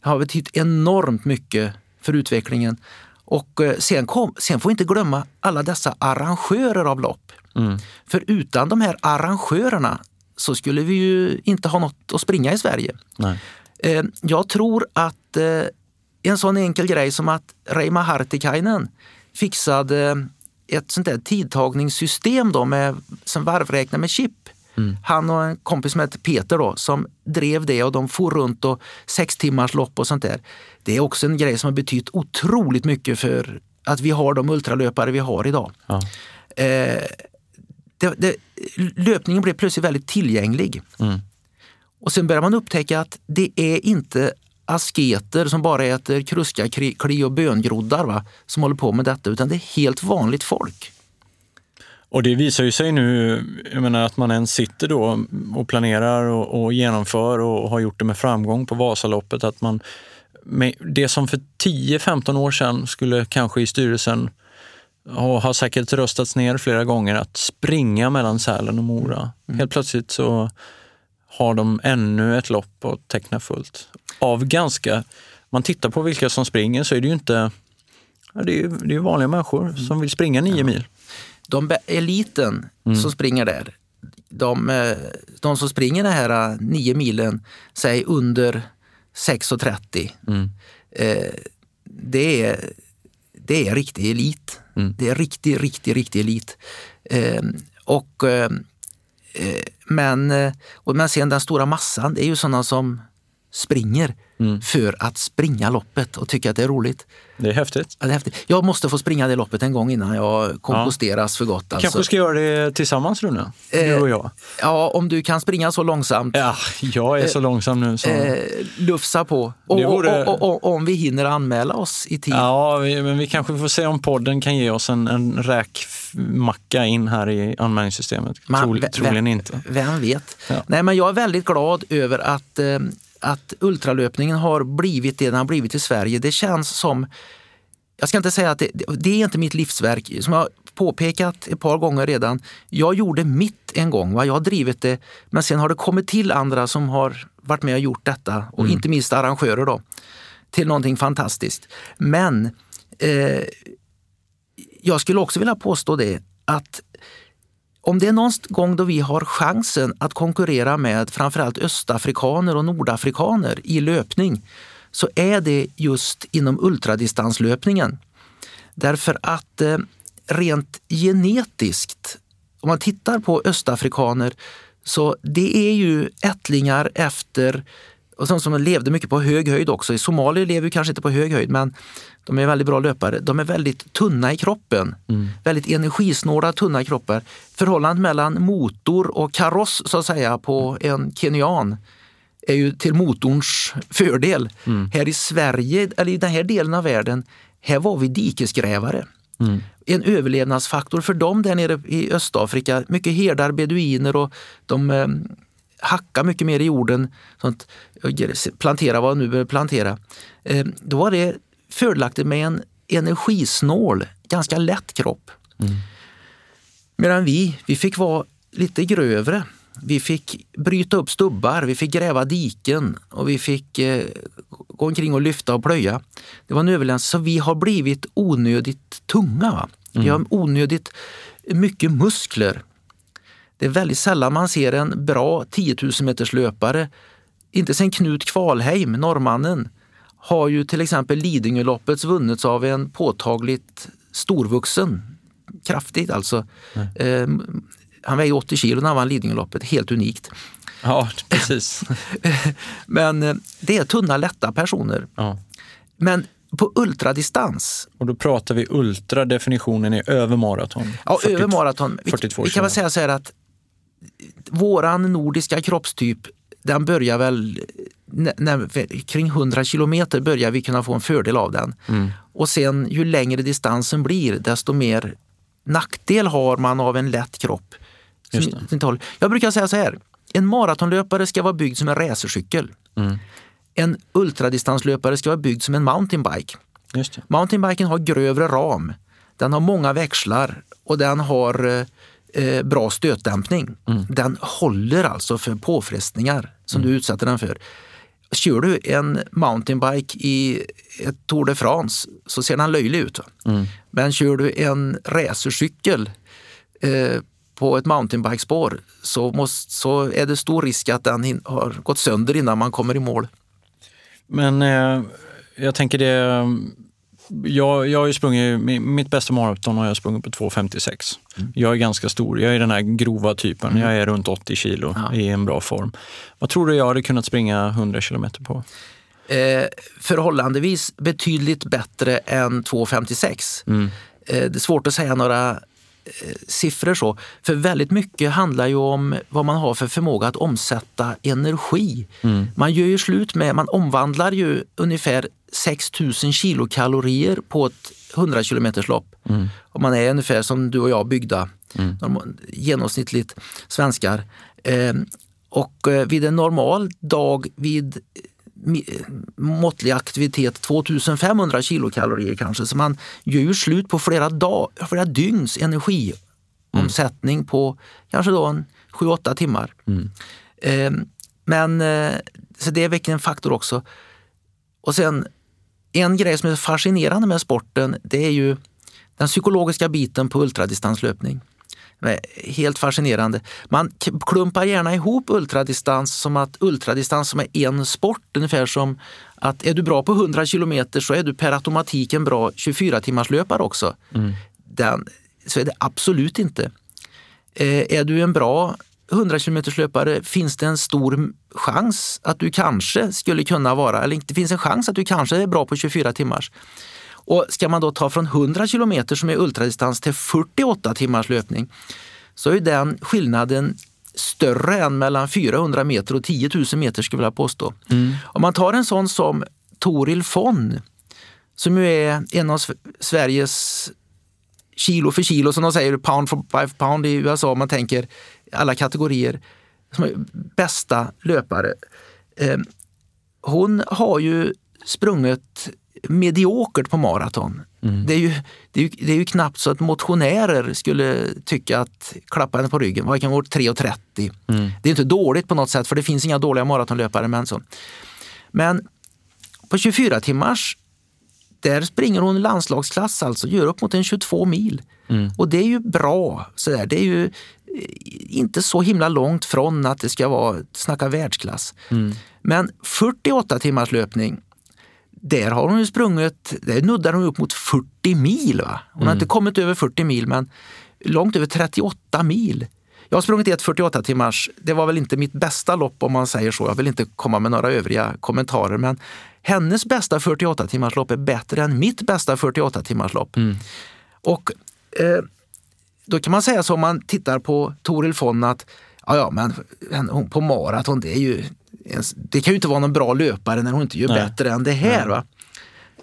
[SPEAKER 3] har betytt enormt mycket för utvecklingen. Och eh, sen, kom, sen får vi inte glömma alla dessa arrangörer av lopp.
[SPEAKER 2] Mm.
[SPEAKER 3] För utan de här arrangörerna så skulle vi ju inte ha något att springa i Sverige.
[SPEAKER 2] Nej.
[SPEAKER 3] Eh, Jag tror att eh, en sån enkel grej som att Reima Hartikainen fixade ett sånt där tidtagningssystem då med, som varvräknar med chip. Han och en kompis som heter Peter då, som drev det och de for runt och sex timmars lopp och sånt där. Det är också en grej som har betytt otroligt mycket för att vi har de ultralöpare vi har idag.
[SPEAKER 2] Ja.
[SPEAKER 3] Eh, det, det, löpningen blev plötsligt väldigt tillgänglig.
[SPEAKER 2] Mm.
[SPEAKER 3] Och sen börjar man upptäcka att det är inte asketer som bara äter kruska, kli och böngroddar va, som håller på med detta, utan det är helt vanligt folk.
[SPEAKER 2] Och det visar ju sig nu, jag menar att man ens sitter då och planerar och, och genomför och har gjort det med framgång på Vasaloppet, att man det som för 10-15 år sedan skulle kanske i styrelsen ha, ha säkert röstats ner flera gånger, att springa mellan Sälen och Mora. Helt plötsligt så har de ännu ett lopp att teckna fullt. Av ganska, man tittar på vilka som springer så är det ju inte, ja, det är det är vanliga människor som vill springa nio mil.
[SPEAKER 3] De eliten som springer där, de, eh, de som springer den här eh, nio milen, säg under 6.30,
[SPEAKER 2] Mm.
[SPEAKER 3] eh, det, är, det är riktig elit.
[SPEAKER 2] Mm.
[SPEAKER 3] Det är riktig, riktig, riktig elit. Eh, och, eh, Eh, men, eh, och, men sen den stora massan, det är ju sådana som springer.
[SPEAKER 2] Mm.
[SPEAKER 3] för att springa loppet och tycker att det är roligt.
[SPEAKER 2] Det är häftigt.
[SPEAKER 3] Ja, det är häftigt. Jag måste få springa det loppet en gång innan jag komposteras för gott. Alltså.
[SPEAKER 2] Kanske ska göra det tillsammans Rune, du
[SPEAKER 3] Eh,
[SPEAKER 2] och jag.
[SPEAKER 3] Ja, om du kan springa så långsamt,
[SPEAKER 2] Ja, jag är så långsam nu så...
[SPEAKER 3] eh, lufsa på. Och,
[SPEAKER 2] vore-
[SPEAKER 3] och, och, om vi hinner anmäla oss i tid.
[SPEAKER 2] Ja, men vi kanske får se om podden kan ge oss en, en räkmacka in här i anmälningssystemet.
[SPEAKER 3] Man-
[SPEAKER 2] Trol,
[SPEAKER 3] vem-
[SPEAKER 2] troligen inte.
[SPEAKER 3] Vem vet?
[SPEAKER 2] Ja.
[SPEAKER 3] Nej, men jag är väldigt glad över att, eh, att ultralöpningen har blivit det den har blivit i Sverige. Det känns som, jag ska inte säga att det, det är inte mitt livsverk. Som jag påpekat ett par gånger redan, jag gjorde mitt en gång. Va? Jag har drivit det, men sen har det kommit till andra som har varit med och gjort detta och
[SPEAKER 2] Mm.
[SPEAKER 3] inte minst arrangörer då, till någonting fantastiskt. Men eh, jag skulle också vilja påstå det att om det är någon gång då vi har chansen att konkurrera med framförallt östafrikaner och nordafrikaner i löpning så är det just inom ultradistanslöpningen. Därför att eh, rent genetiskt, om man tittar på östafrikaner, så det är ju ättlingar efter och sådana som levde mycket på hög höjd också. I Somalier lever ju kanske inte på hög höjd men de är väldigt bra löpare. De är väldigt tunna i kroppen. Väldigt energisnåla, tunna kroppar. Förhållandet mellan motor och kaross så att säga på en kenyan är ju till motorns fördel. Här i Sverige, eller i den här delen av världen, här var vi dikesgrävare. En överlevnadsfaktor för dem där nere i Östafrika. Mycket herdar, beduiner och de hackar mycket mer i jorden. Sånt, plantera vad nu behöver plantera. Eh, då var det fördelaktigt med en energisnål, ganska lätt kropp. Medan vi, vi fick vara lite grövre. Vi fick bryta upp stubbar, vi fick gräva diken och vi fick eh, gå omkring och lyfta och plöja. Det var en överläns, så vi har blivit onödigt tunga. Va? Vi har onödigt mycket muskler. Det är väldigt sällan man ser en bra 10 000 meters löpare, inte sen Knut Kvalheim, norrmannen, har ju till exempel Lidingöloppet vunnits av en påtagligt storvuxen, kraftigt alltså. Eh, han väger 80 kilo när han vann Lidingöloppet, helt unikt.
[SPEAKER 2] Ja, precis.
[SPEAKER 3] Men eh, det är tunna, lätta personer.
[SPEAKER 2] Ja.
[SPEAKER 3] Men på ultradistans,
[SPEAKER 2] Och då pratar vi ultra, definitionen är över maraton.
[SPEAKER 3] ja,
[SPEAKER 2] 40
[SPEAKER 3] över maraton, vi,
[SPEAKER 2] 42
[SPEAKER 3] vi kan väl säga så här att våran nordiska kroppstyp, den börjar väl när, kring 100 kilometer börjar vi kunna få en fördel av den.
[SPEAKER 2] Mm.
[SPEAKER 3] Och sen ju längre distansen blir, desto mer nackdel har man av en lätt kropp. Jag brukar säga så här, en maratonlöpare ska vara byggd som en racercykel.
[SPEAKER 2] Mm.
[SPEAKER 3] En ultradistanslöpare ska vara byggd som en mountainbike. Mountainbiken har grövre ram, den har många växlar och den har eh, bra stötdämpning. Den håller alltså för påfrestningar som du utsätter den för. Kör du en mountainbike i ett Tour de France så ser den löjlig ut. Va? Men kör du en racercykel eh, på ett mountainbikespår så, måste, så är det stor risk att den har gått sönder innan man kommer i mål.
[SPEAKER 2] Men eh, jag tänker det... Jag, jag har ju sprungit, mi- mitt bästa maraton har jag sprungit på 2.56. Jag är ganska stor, jag är den här grova typen. Jag är runt 80 kilo
[SPEAKER 3] Ja.
[SPEAKER 2] i en bra form. Vad tror du jag hade kunnat springa 100 kilometer på?
[SPEAKER 3] eh, förhållandevis betydligt bättre än 2,56.
[SPEAKER 2] Mm.
[SPEAKER 3] Eh, det är svårt att säga några siffror så, för väldigt mycket handlar ju om vad man har för förmåga att omsätta energi. Man gör ju slut med, man omvandlar ju ungefär 6000 kilokalorier på ett 100 kilometers lopp. Och man är ungefär som du och jag byggda, normal- genomsnittligt svenskar. Eh, och eh, vid en normal dag vid måttlig aktivitet 2500 kilokalorier kanske. Så man gör ju slut på flera, dag, flera dygns energiomsättning på kanske då en 7-8 timmar. Eh, men eh, så det är verkligen en faktor också. Och sen en grej som är fascinerande med sporten det är ju den psykologiska biten på ultradistanslöpning. Är Helt fascinerande. Man klumpar gärna ihop ultradistans som att ultradistans som är en sport. Ungefär som att är du bra på 100 kilometer så är du per automatik en bra 24 timmars löpare också. Den, så är det absolut inte. Eh, är du en bra 100 km löpare finns det en stor chans att du kanske skulle kunna vara, eller det finns en chans att du kanske är bra på 24 timmars. Och ska man då ta från 100 km som är ultradistans till 48 timmars löpning så är den skillnaden större än mellan 400 meter och 10 000 meter skulle jag vilja påstå. Om man tar en sån som Toril Fon som ju är en av Sve- Sveriges kilo för kilo, som de säger, pound for by pound i USA, om man tänker alla kategorier, som är bästa löpare. Eh, hon har ju sprungit mediokert på maraton. Det, är ju, det, är ju, det är ju knappt så att motionärer skulle tycka att klappa henne på ryggen. Vad kan gå 3.30? Det är inte dåligt på något sätt, för det finns inga dåliga maratonlöpare. Men, så. men på 24 timmars där springer hon landslagsklass, alltså gör upp mot en 22 mil. Och det är ju bra. Sådär. Det är ju eh, inte så himla långt från att det ska vara snacka världsklass. Men 48 timmars löpning, där har hon ju sprungit, där nuddar hon upp mot 40 mil. Va? Hon har inte kommit över 40 mil, men långt över 38 mil. Jag har sprungit ett 48 timmars, det var väl inte mitt bästa lopp om man säger så. Jag vill inte komma med några övriga kommentarer, men hennes bästa 48 timmars lopp är bättre än mitt bästa 48 timmars lopp. Och eh, då kan man säga så om man tittar på Toril Fon att ja, ja, men på maraton, det, är ju, det kan ju inte vara någon bra löpare när hon inte gör
[SPEAKER 2] Nej.
[SPEAKER 3] bättre än det här. Va?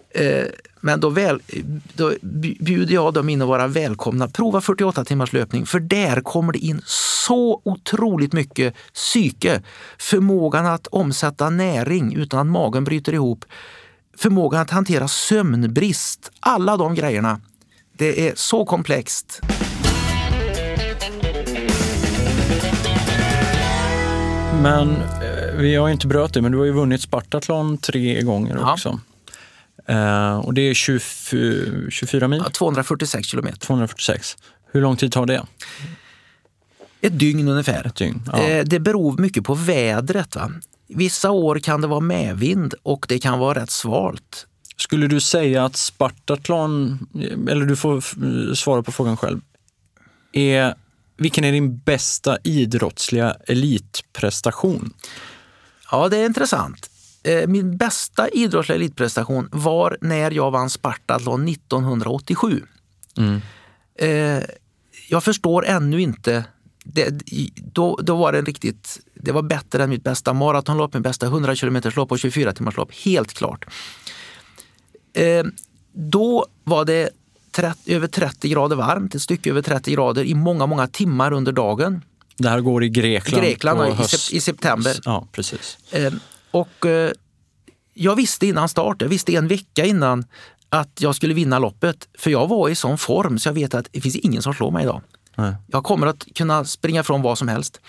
[SPEAKER 3] Eh, Men då, väl, då bjuder jag dem in att vara välkomna. Prova 48 timmars löpning för där kommer det in så otroligt mycket psyke. Förmågan att omsätta näring utan att magen bryter ihop. Förmågan att hantera sömnbrist. Alla de grejerna. Det är så komplext.
[SPEAKER 2] Men vi har inte bröt det, men du har ju vunnit Spartathlon tre gånger
[SPEAKER 3] Ja.
[SPEAKER 2] också. Eh, och det är 24, 24 mil,
[SPEAKER 3] Ja, 246 kilometer.
[SPEAKER 2] 246. Hur lång tid tar det?
[SPEAKER 3] Ett dygn ungefär.
[SPEAKER 2] Ett dygn? Ja.
[SPEAKER 3] Eh, Det beror mycket på vädret. Va? Vissa år kan det vara medvind och det kan vara rätt svalt.
[SPEAKER 2] Skulle du säga att Spartathlon, eller du får svara på frågan själv, är, vilken är din bästa idrottsliga elitprestation?
[SPEAKER 3] Ja, det är intressant. Eh, Min bästa idrottsliga elitprestation var när jag vann Spartathlon 1987.
[SPEAKER 2] Mm.
[SPEAKER 3] Eh, Jag förstår ännu inte. Det, då, då var det riktigt, det var bättre än mitt bästa maratonlopp, mitt bästa 100 km lopp och 24 timmars lopp. Helt klart. Eh, Då var det 30, över 30 grader varmt, ett stycke över 30 grader i många, många timmar under dagen.
[SPEAKER 2] Det här går i Grekland.
[SPEAKER 3] Grekland
[SPEAKER 2] på
[SPEAKER 3] i,
[SPEAKER 2] höst-
[SPEAKER 3] i september.
[SPEAKER 2] Ja, precis.
[SPEAKER 3] Eh, Och eh, jag visste innan start, jag visste en vecka innan att jag skulle vinna loppet. För jag var i sån form så jag vet att det finns ingen som slår mig idag.
[SPEAKER 2] Nej.
[SPEAKER 3] Jag kommer att kunna springa från vad som helst.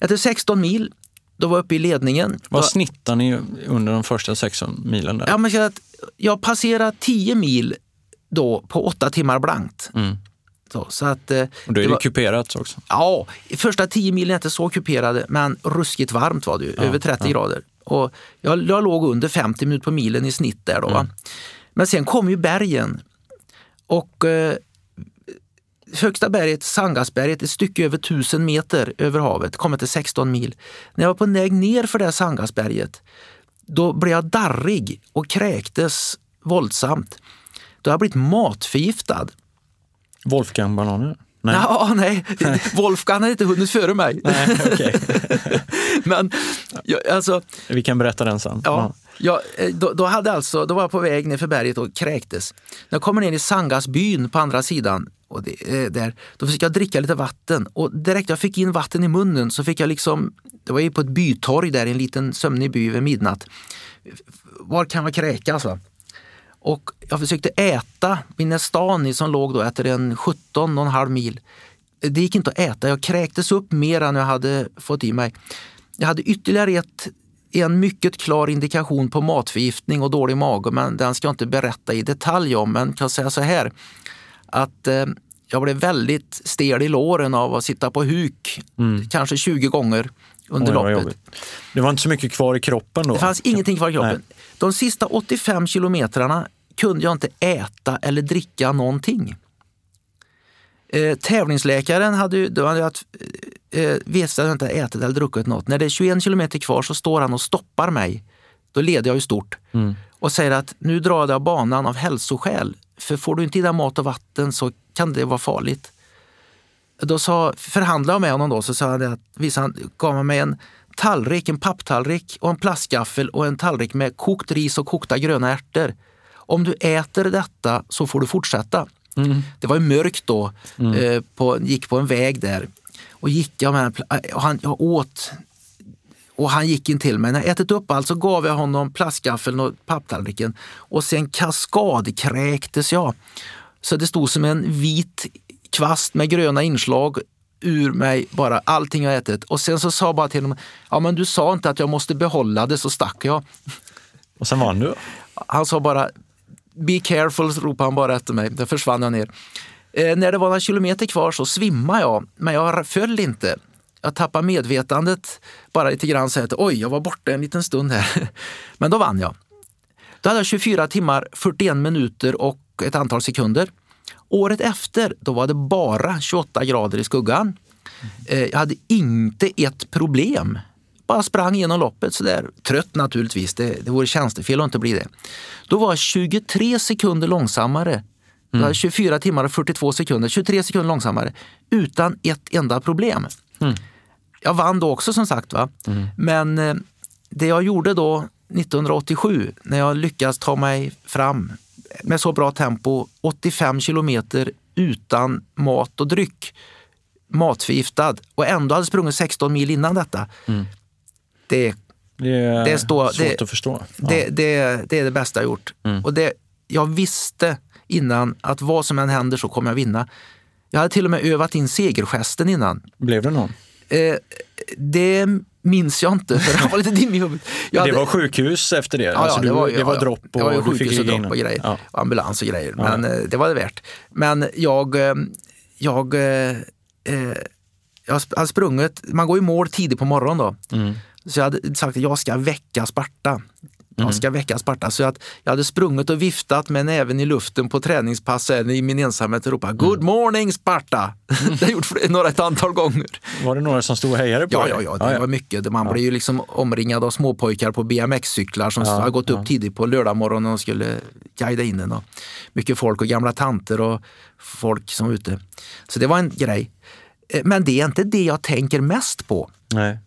[SPEAKER 3] Efter 16 mil, då var jag uppe i ledningen.
[SPEAKER 2] Vad snittar ni under de första 16 milen där?
[SPEAKER 3] Ja, men att jag passerade 10 mil då på 8 timmar blankt.
[SPEAKER 2] Mm.
[SPEAKER 3] Så, så att, eh,
[SPEAKER 2] Och då är
[SPEAKER 3] det
[SPEAKER 2] det
[SPEAKER 3] var-
[SPEAKER 2] kuperat också.
[SPEAKER 3] Ja, första 10 milen är inte så kuperade, men ruskigt varmt var det ju, över 30 grader. Och jag, jag låg under 50 minuter på milen i snitt där då. Va? Men sen kom ju bergen. Och eh, högsta berget, Sangasberget, ett stycke över 1000 meter över havet, kommer till 16 mil. När jag var på väg ner för det här Sangasberget, då blev jag darrig och kräktes våldsamt. Då har jag blivit matförgiftad.
[SPEAKER 2] Wolfgang-bananer? Nej.
[SPEAKER 3] Ja, nej. Wolfgang hade inte hunnit före mig.
[SPEAKER 2] Nej, okej.
[SPEAKER 3] Men jag, alltså,
[SPEAKER 2] Vi kan berätta den sen.
[SPEAKER 3] ja, jag, eh, då, då, hade alltså, då var jag på väg ner för berget och kräktes. När jag kommer ner i Sangasbyn på andra sidan, och det, eh, där, då fick jag dricka lite vatten. Och direkt jag fick in vatten i munnen så fick jag liksom, det var ju på ett bytorg där i en liten sömnig by vid midnatt. Var kan man kräkas? Va? Och jag försökte äta min Nestani som låg då efter en 17,5 mil. Det gick inte att äta, jag kräktes upp mer än jag hade fått i mig. Jag hade ytterligare ett, en mycket klar indikation på matförgiftning och dålig mage, men den ska jag inte berätta i detalj om. Men kan säga så här att eh, jag blev väldigt stel i låren av att sitta på huk, kanske 20 gånger under
[SPEAKER 2] Oj,
[SPEAKER 3] loppet.
[SPEAKER 2] Det var inte så mycket kvar i kroppen då?
[SPEAKER 3] Det fanns ingenting kvar i kroppen.
[SPEAKER 2] Nej.
[SPEAKER 3] De sista 85 kilometrarna kunde jag inte äta eller dricka någonting. Eh, tävlingsläkaren hade ju, då hade jag haft, eh, visste att jag inte ätit eller druckit något. När det är 21 kilometer kvar så står han och stoppar mig. Då leder jag ju stort och säger att nu drar jag av banan av hälsoskäl. För får du inte i dig mat och vatten så kan det vara farligt. Då sa, förhandlade jag med honom då, så sa han att, visade han, gav han mig en tallrik, en papptallrik och en plastgaffel och en tallrik med kokt ris och kokta gröna ärtor. Om du äter detta så får du fortsätta. Det var ju mörkt då, eh, på, gick på en väg där. Och gick jag med pla- och han, jag åt och han gick in till mig. När jag ätit upp allt så gav jag honom plastgaffeln och papptallriken och sen kaskadkräktes jag. Så det stod som en vit kvast med gröna inslag ur mig, bara allting jag ätit. Och sen så sa jag bara till honom, ja men du sa inte att jag måste behålla det, så stack jag.
[SPEAKER 2] Och sen vann du?
[SPEAKER 3] Han sa bara Be careful, ropade han bara efter mig. Där försvann jag ner. Eh, när det var några kilometer kvar så svimmade jag, men jag föll inte. Jag tappade medvetandet bara lite grann så att oj, jag var borta en liten stund här. Men då vann jag. Då hade jag 24 timmar, 41 minuter och ett antal sekunder. Året efter, då var det bara 28 grader i skuggan. Eh, Jag hade inte ett problem. Bara sprang genom loppet sådär. Trött naturligtvis, det, det vore tjänstefel att inte bli det. Då var jag 23 sekunder långsammare. Jag 24 timmar och 42 sekunder, 23 sekunder långsammare. Utan ett enda problem. Jag vann då också som sagt. va. Men eh, det jag gjorde då 1987 när jag lyckades ta mig fram med så bra tempo, 85 kilometer utan mat och dryck, matförgiftad och ändå hade sprungit 16 mil innan detta. Det,
[SPEAKER 2] Det är
[SPEAKER 3] Det står-
[SPEAKER 2] svårt
[SPEAKER 3] det-
[SPEAKER 2] att förstå.
[SPEAKER 3] det, det, det är det bästa jag gjort. Och det, jag visste innan att vad som än händer så kommer jag vinna. Jag hade till och med övat in segergesten innan.
[SPEAKER 2] Blev det någon?
[SPEAKER 3] Eh, det minns jag inte, för jag var lite dimmig
[SPEAKER 2] det
[SPEAKER 3] hade-
[SPEAKER 2] var sjukhus efter det?
[SPEAKER 3] Ja,
[SPEAKER 2] alltså,
[SPEAKER 3] ja,
[SPEAKER 2] du,
[SPEAKER 3] det var,
[SPEAKER 2] det var
[SPEAKER 3] ja,
[SPEAKER 2] dropp och
[SPEAKER 3] det var sjukhus och dropp och grejer.
[SPEAKER 2] Ja.
[SPEAKER 3] Och ambulans och grejer.
[SPEAKER 2] Ja.
[SPEAKER 3] Men eh, det var det värt. Men jag, eh, jag, eh, eh, jag hade sprungit, man går i mål tidigt på morgonen då.
[SPEAKER 2] Mm.
[SPEAKER 3] Så jag hade sagt att jag ska väcka Sparta. Jag ska väcka Sparta. Så att jag hade sprungit och viftat med näven i luften på träningspass i min ensamhet och ropat Good morning Sparta! det har jag gjort några ett antal gånger.
[SPEAKER 2] Var det några som stod och hejade på
[SPEAKER 3] Ja,
[SPEAKER 2] dig?
[SPEAKER 3] ja, ja, det var mycket. Man blev ju liksom omringad av småpojkar på BMX-cyklar som hade gått upp tidigt på lördagmorgonen och skulle guida in en. Och mycket folk och gamla tanter och folk som var ute. Så det var en grej. Eh, Men det är inte det jag tänker mest på.
[SPEAKER 2] Nej.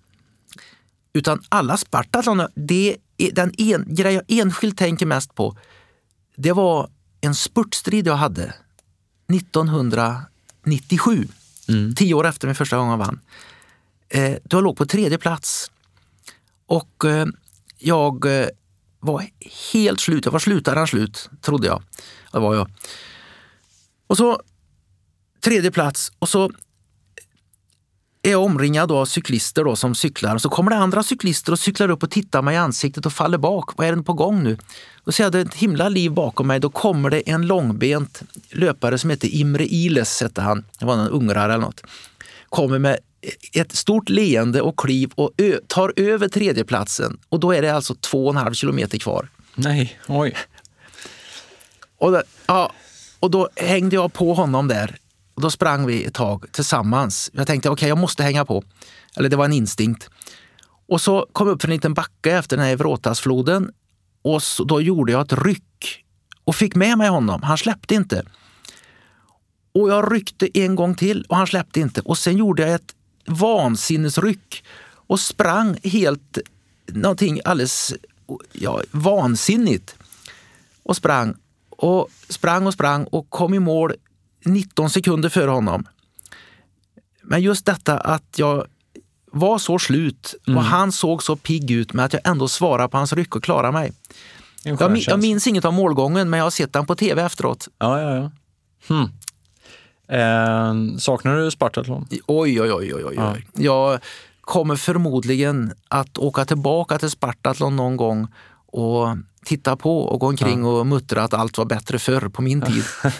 [SPEAKER 3] Utan alla Spartathlon, det är den en, grej jag enskilt tänker mest på, det var en spurtstrid jag hade 1997. Tio år efter min första gång jag vann. Eh, då jag låg på tredje plats. Och eh, jag eh, var helt slut. Jag var slutare än slut, trodde jag. Det var jag. Och så tredje plats och så är omringad av cyklister då, som cyklar. Så kommer det andra cyklister och cyklar upp och tittar mig i ansiktet och faller bak. Vad är det på gång nu? Då ser jag det ett himla liv bakom mig. Då kommer det en långbent löpare som heter Imre Iles, hette han. Det var en ungrare eller något. Kommer med ett stort leende och kliv och tar över tredjeplatsen. Och då är det alltså två och en halv kilometer kvar.
[SPEAKER 2] Nej, oj.
[SPEAKER 3] Och, då, ja, och då hängde jag på honom där. Och då sprang vi ett tag tillsammans. Jag tänkte okej, jag måste hänga på. Eller det var en instinkt. Och så kom jag upp för en liten backe efter den här Evrotasfloden. Och så, då gjorde jag ett ryck och fick med mig honom. Han släppte inte. Och jag ryckte en gång till och han släppte inte. Och sen gjorde jag ett vansinnesryck och sprang helt någonting alldeles ja, vansinnigt och sprang och sprang och sprang och kom i mål 19 sekunder före honom. Men just detta att jag var så slut och han såg så pigg ut med att jag ändå svarade på hans ryck och klarade mig. Jag, min- jag minns inget av målgången men jag har sett den på tv efteråt.
[SPEAKER 2] Ja, ja, ja. Hmm. Eh, saknar du Spartathlon?
[SPEAKER 3] Oj, oj, oj, oj, oj.
[SPEAKER 2] Ja.
[SPEAKER 3] Jag kommer förmodligen att åka tillbaka till Spartathlon någon gång och titta på och gå omkring och muttra att allt var bättre förr på min tid.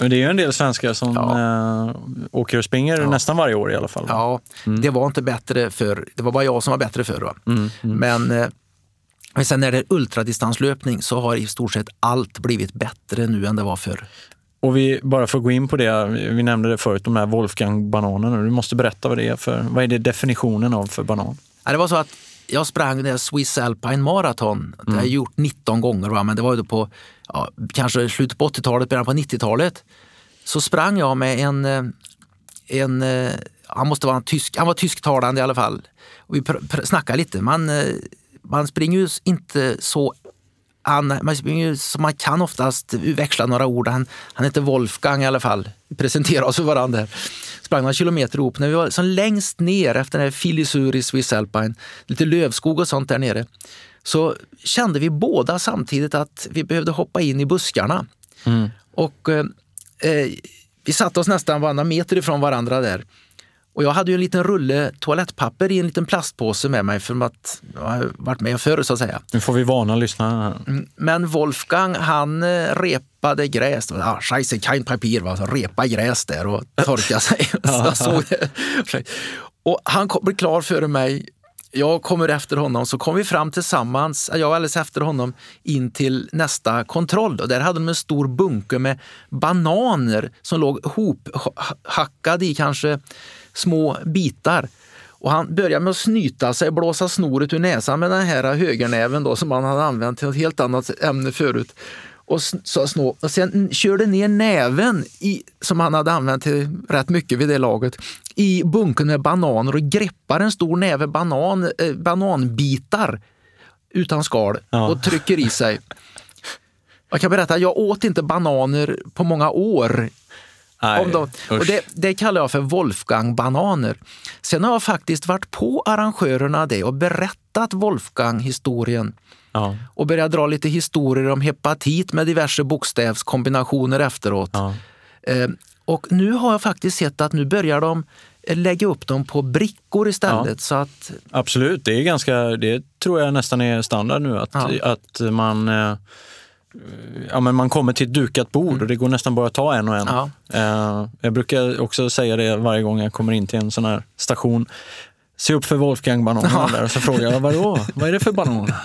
[SPEAKER 2] Men det är ju en del svenskar som eh, åker och springer nästan varje år i alla fall.
[SPEAKER 3] Ja, det var inte bättre förr. Det var bara jag som var bättre förr. Va? Men, eh, men sen när det är ultradistanslöpning så har i stort sett allt blivit bättre nu än det var förr.
[SPEAKER 2] Och vi, bara för att gå in på det, vi vi nämnde det förut, de här Wolfgang-bananerna. Du måste berätta vad det är för, vad är det definitionen av för banan?
[SPEAKER 3] Ja, Det var så att jag sprang det Swiss Alpine Marathon. Det har jag gjort 19 gånger, va? men det var ju på ja, kanske slutet på 80-talet, början på 90-talet. Så sprang jag med en, eh, en eh, han måste vara en tysk, han var tysktalande i alla fall. Och vi pr- pr- snackade lite. Man, eh, man springer ju inte så han, man, så man kan oftast växla några ord. Han, han heter Wolfgang i alla fall. Vi presenterade oss för varandra. Sprang några kilometer ihop. När vi var som längst ner efter den här Filisur i Swiss Alpine, lite lövskog och sånt där nere, så kände vi båda samtidigt att vi behövde hoppa in i buskarna. Och eh, eh, vi satte oss nästan varannan meter ifrån varandra där. Och jag hade ju en liten rulle toalettpapper i en liten plastpåse med mig för att jag har varit med förr så att säga.
[SPEAKER 2] Nu får vi varna lyssnarna här.
[SPEAKER 3] Men Wolfgang han eh, repade gräs. Ah, scheisse, kein Papier. Va? Så repa gräs där och torka sig. så. Och han blir klar före mig. Jag kommer efter honom, så kom vi fram tillsammans, jag var alldeles efter honom, in till nästa kontroll. Och där hade de en stor bunke med bananer som låg hophackade i kanske små bitar. Och han började med att snyta sig, blåsa snoret ur näsan med den här högernäven då, som han hade använt till ett helt annat ämne förut. Och, så snå, och sen körde ner näven, i, som han hade använt till rätt mycket vid det laget, i bunken med bananer och greppar en stor näve banan, eh, bananbitar utan skal
[SPEAKER 2] Ja.
[SPEAKER 3] och trycker i sig. Jag kan berätta, jag åt inte bananer på många år. Om de, och det, det kallar jag för Wolfgang-bananer. Sen har jag faktiskt varit på arrangörerna det och berättat Wolfgang-historien
[SPEAKER 2] Ja,
[SPEAKER 3] och börjat dra lite historier om hepatit med diverse bokstavskombinationer efteråt.
[SPEAKER 2] ja.
[SPEAKER 3] Eh, och nu har jag faktiskt sett att nu börjar de eh, lägga upp dem på brickor istället.
[SPEAKER 2] Ja.
[SPEAKER 3] Så att,
[SPEAKER 2] Absolut, det är ganska, det tror jag nästan är standard nu att, att man, eh, ja, men man kommer till ett dukat bord och det går nästan bara att ta en och en.
[SPEAKER 3] Ja.
[SPEAKER 2] Eh, Jag brukar också säga det varje gång jag kommer in till en sån här station. se upp för Wolfgang-bananerna där och så frågar jag, vadå, vad är det för banan?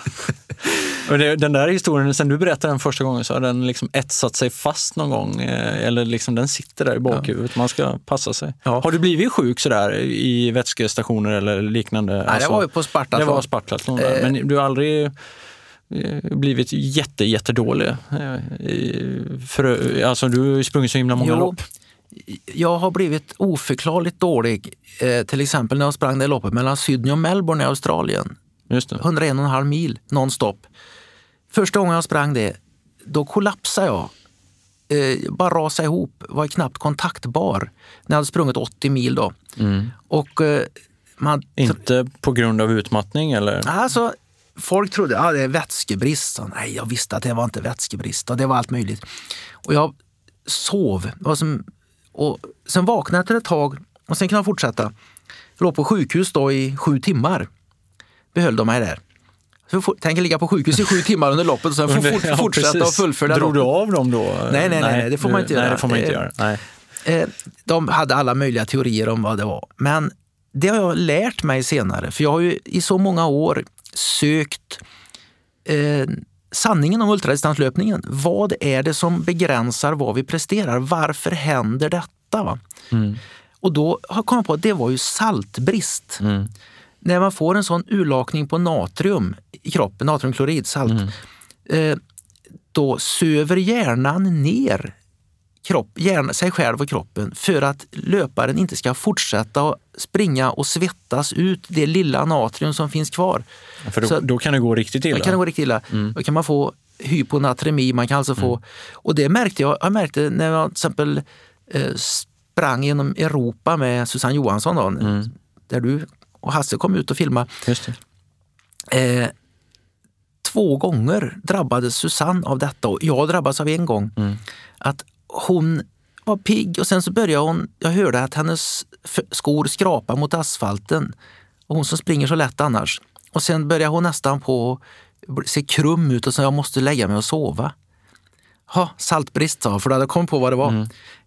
[SPEAKER 2] Och det, den där historien, sen du berättade den första gången så har den liksom etsat sig fast någon gång. eh, Eller liksom den sitter där i bakhuvudet. Man ska passa sig.
[SPEAKER 3] Ja.
[SPEAKER 2] Har du blivit sjuk sådär i vätskestationer eller liknande?
[SPEAKER 3] Nej,
[SPEAKER 2] Alltså,
[SPEAKER 3] det var ju på Spartathlon.
[SPEAKER 2] Det var Spartathlon.
[SPEAKER 3] Eh.
[SPEAKER 2] Men du har aldrig blivit jätte, jättedålig? eh, För, alltså, du har ju sprungit så himla många
[SPEAKER 3] Jo,
[SPEAKER 2] lopp.
[SPEAKER 3] jag har blivit oförklarligt dålig. Eh, till exempel när jag sprang det loppet mellan Sydney och Melbourne i Australien.
[SPEAKER 2] Just det.
[SPEAKER 3] 101,5 mil nonstop. Första gången jag sprang det, då kollapsade jag. Eh, bara rasade ihop, var knappt kontaktbar när jag hade sprungit 80 mil. Då.
[SPEAKER 2] Mm.
[SPEAKER 3] Och eh, man...
[SPEAKER 2] Inte på grund av utmattning eller?
[SPEAKER 3] Alltså, folk trodde att ah, det är vätskebrist. Så, nej, jag visste att det var inte vätskebrist och det var allt möjligt. Och jag sov. Var som, och sen vaknade jag efter ett tag och sen kunde jag fortsätta. Jag låg på sjukhus då i sju timmar. Behöll de mig där. Så får- tänker ligga på sjukhus i sju timmar under loppet och sen få
[SPEAKER 2] Under-
[SPEAKER 3] fort,
[SPEAKER 2] ja,
[SPEAKER 3] fortsätta
[SPEAKER 2] precis.
[SPEAKER 3] och fullfölja
[SPEAKER 2] Drog du av dem då?
[SPEAKER 3] Nej, nej, nej, det får man inte
[SPEAKER 2] Nej,
[SPEAKER 3] göra.
[SPEAKER 2] det får man inte
[SPEAKER 3] Eh,
[SPEAKER 2] göra. Nej.
[SPEAKER 3] Eh, de hade alla möjliga teorier om vad det var. Men det har jag lärt mig senare, för jag har ju i så många år sökt eh, sanningen om ultradistanslöpningen. Vad är det som begränsar vad vi presterar? Varför händer detta? Va? Och då har jag på att det var ju saltbrist. När man får en sån urlakning på natrium i kroppen, natriumklorid, salt, eh, då söver hjärnan ner kropp, hjärna, sig själv och kroppen för att löparen inte ska fortsätta springa och svettas ut det lilla natrium som finns kvar.
[SPEAKER 2] För då,
[SPEAKER 3] Så-
[SPEAKER 2] då kan det gå riktigt illa.
[SPEAKER 3] Då kan det gå riktigt illa. Då kan man få hyponatremi, man kan alltså få... Och det märkte jag, jag märkte när jag till exempel eh, sprang genom Europa med Susanne Johansson, då, där du och Hasse kom ut och filmade. Eh, två gånger drabbades Susanne av detta och jag drabbades av en gång. Att hon var pigg och sen så började hon, jag hörde att hennes skor skrapa mot asfalten. Och hon som springer så lätt annars. Och sen började hon nästan på att se krum ut och sa jag måste lägga mig och sova. Ha, saltbrist sa jag, för då hade jag kommit på vad det var.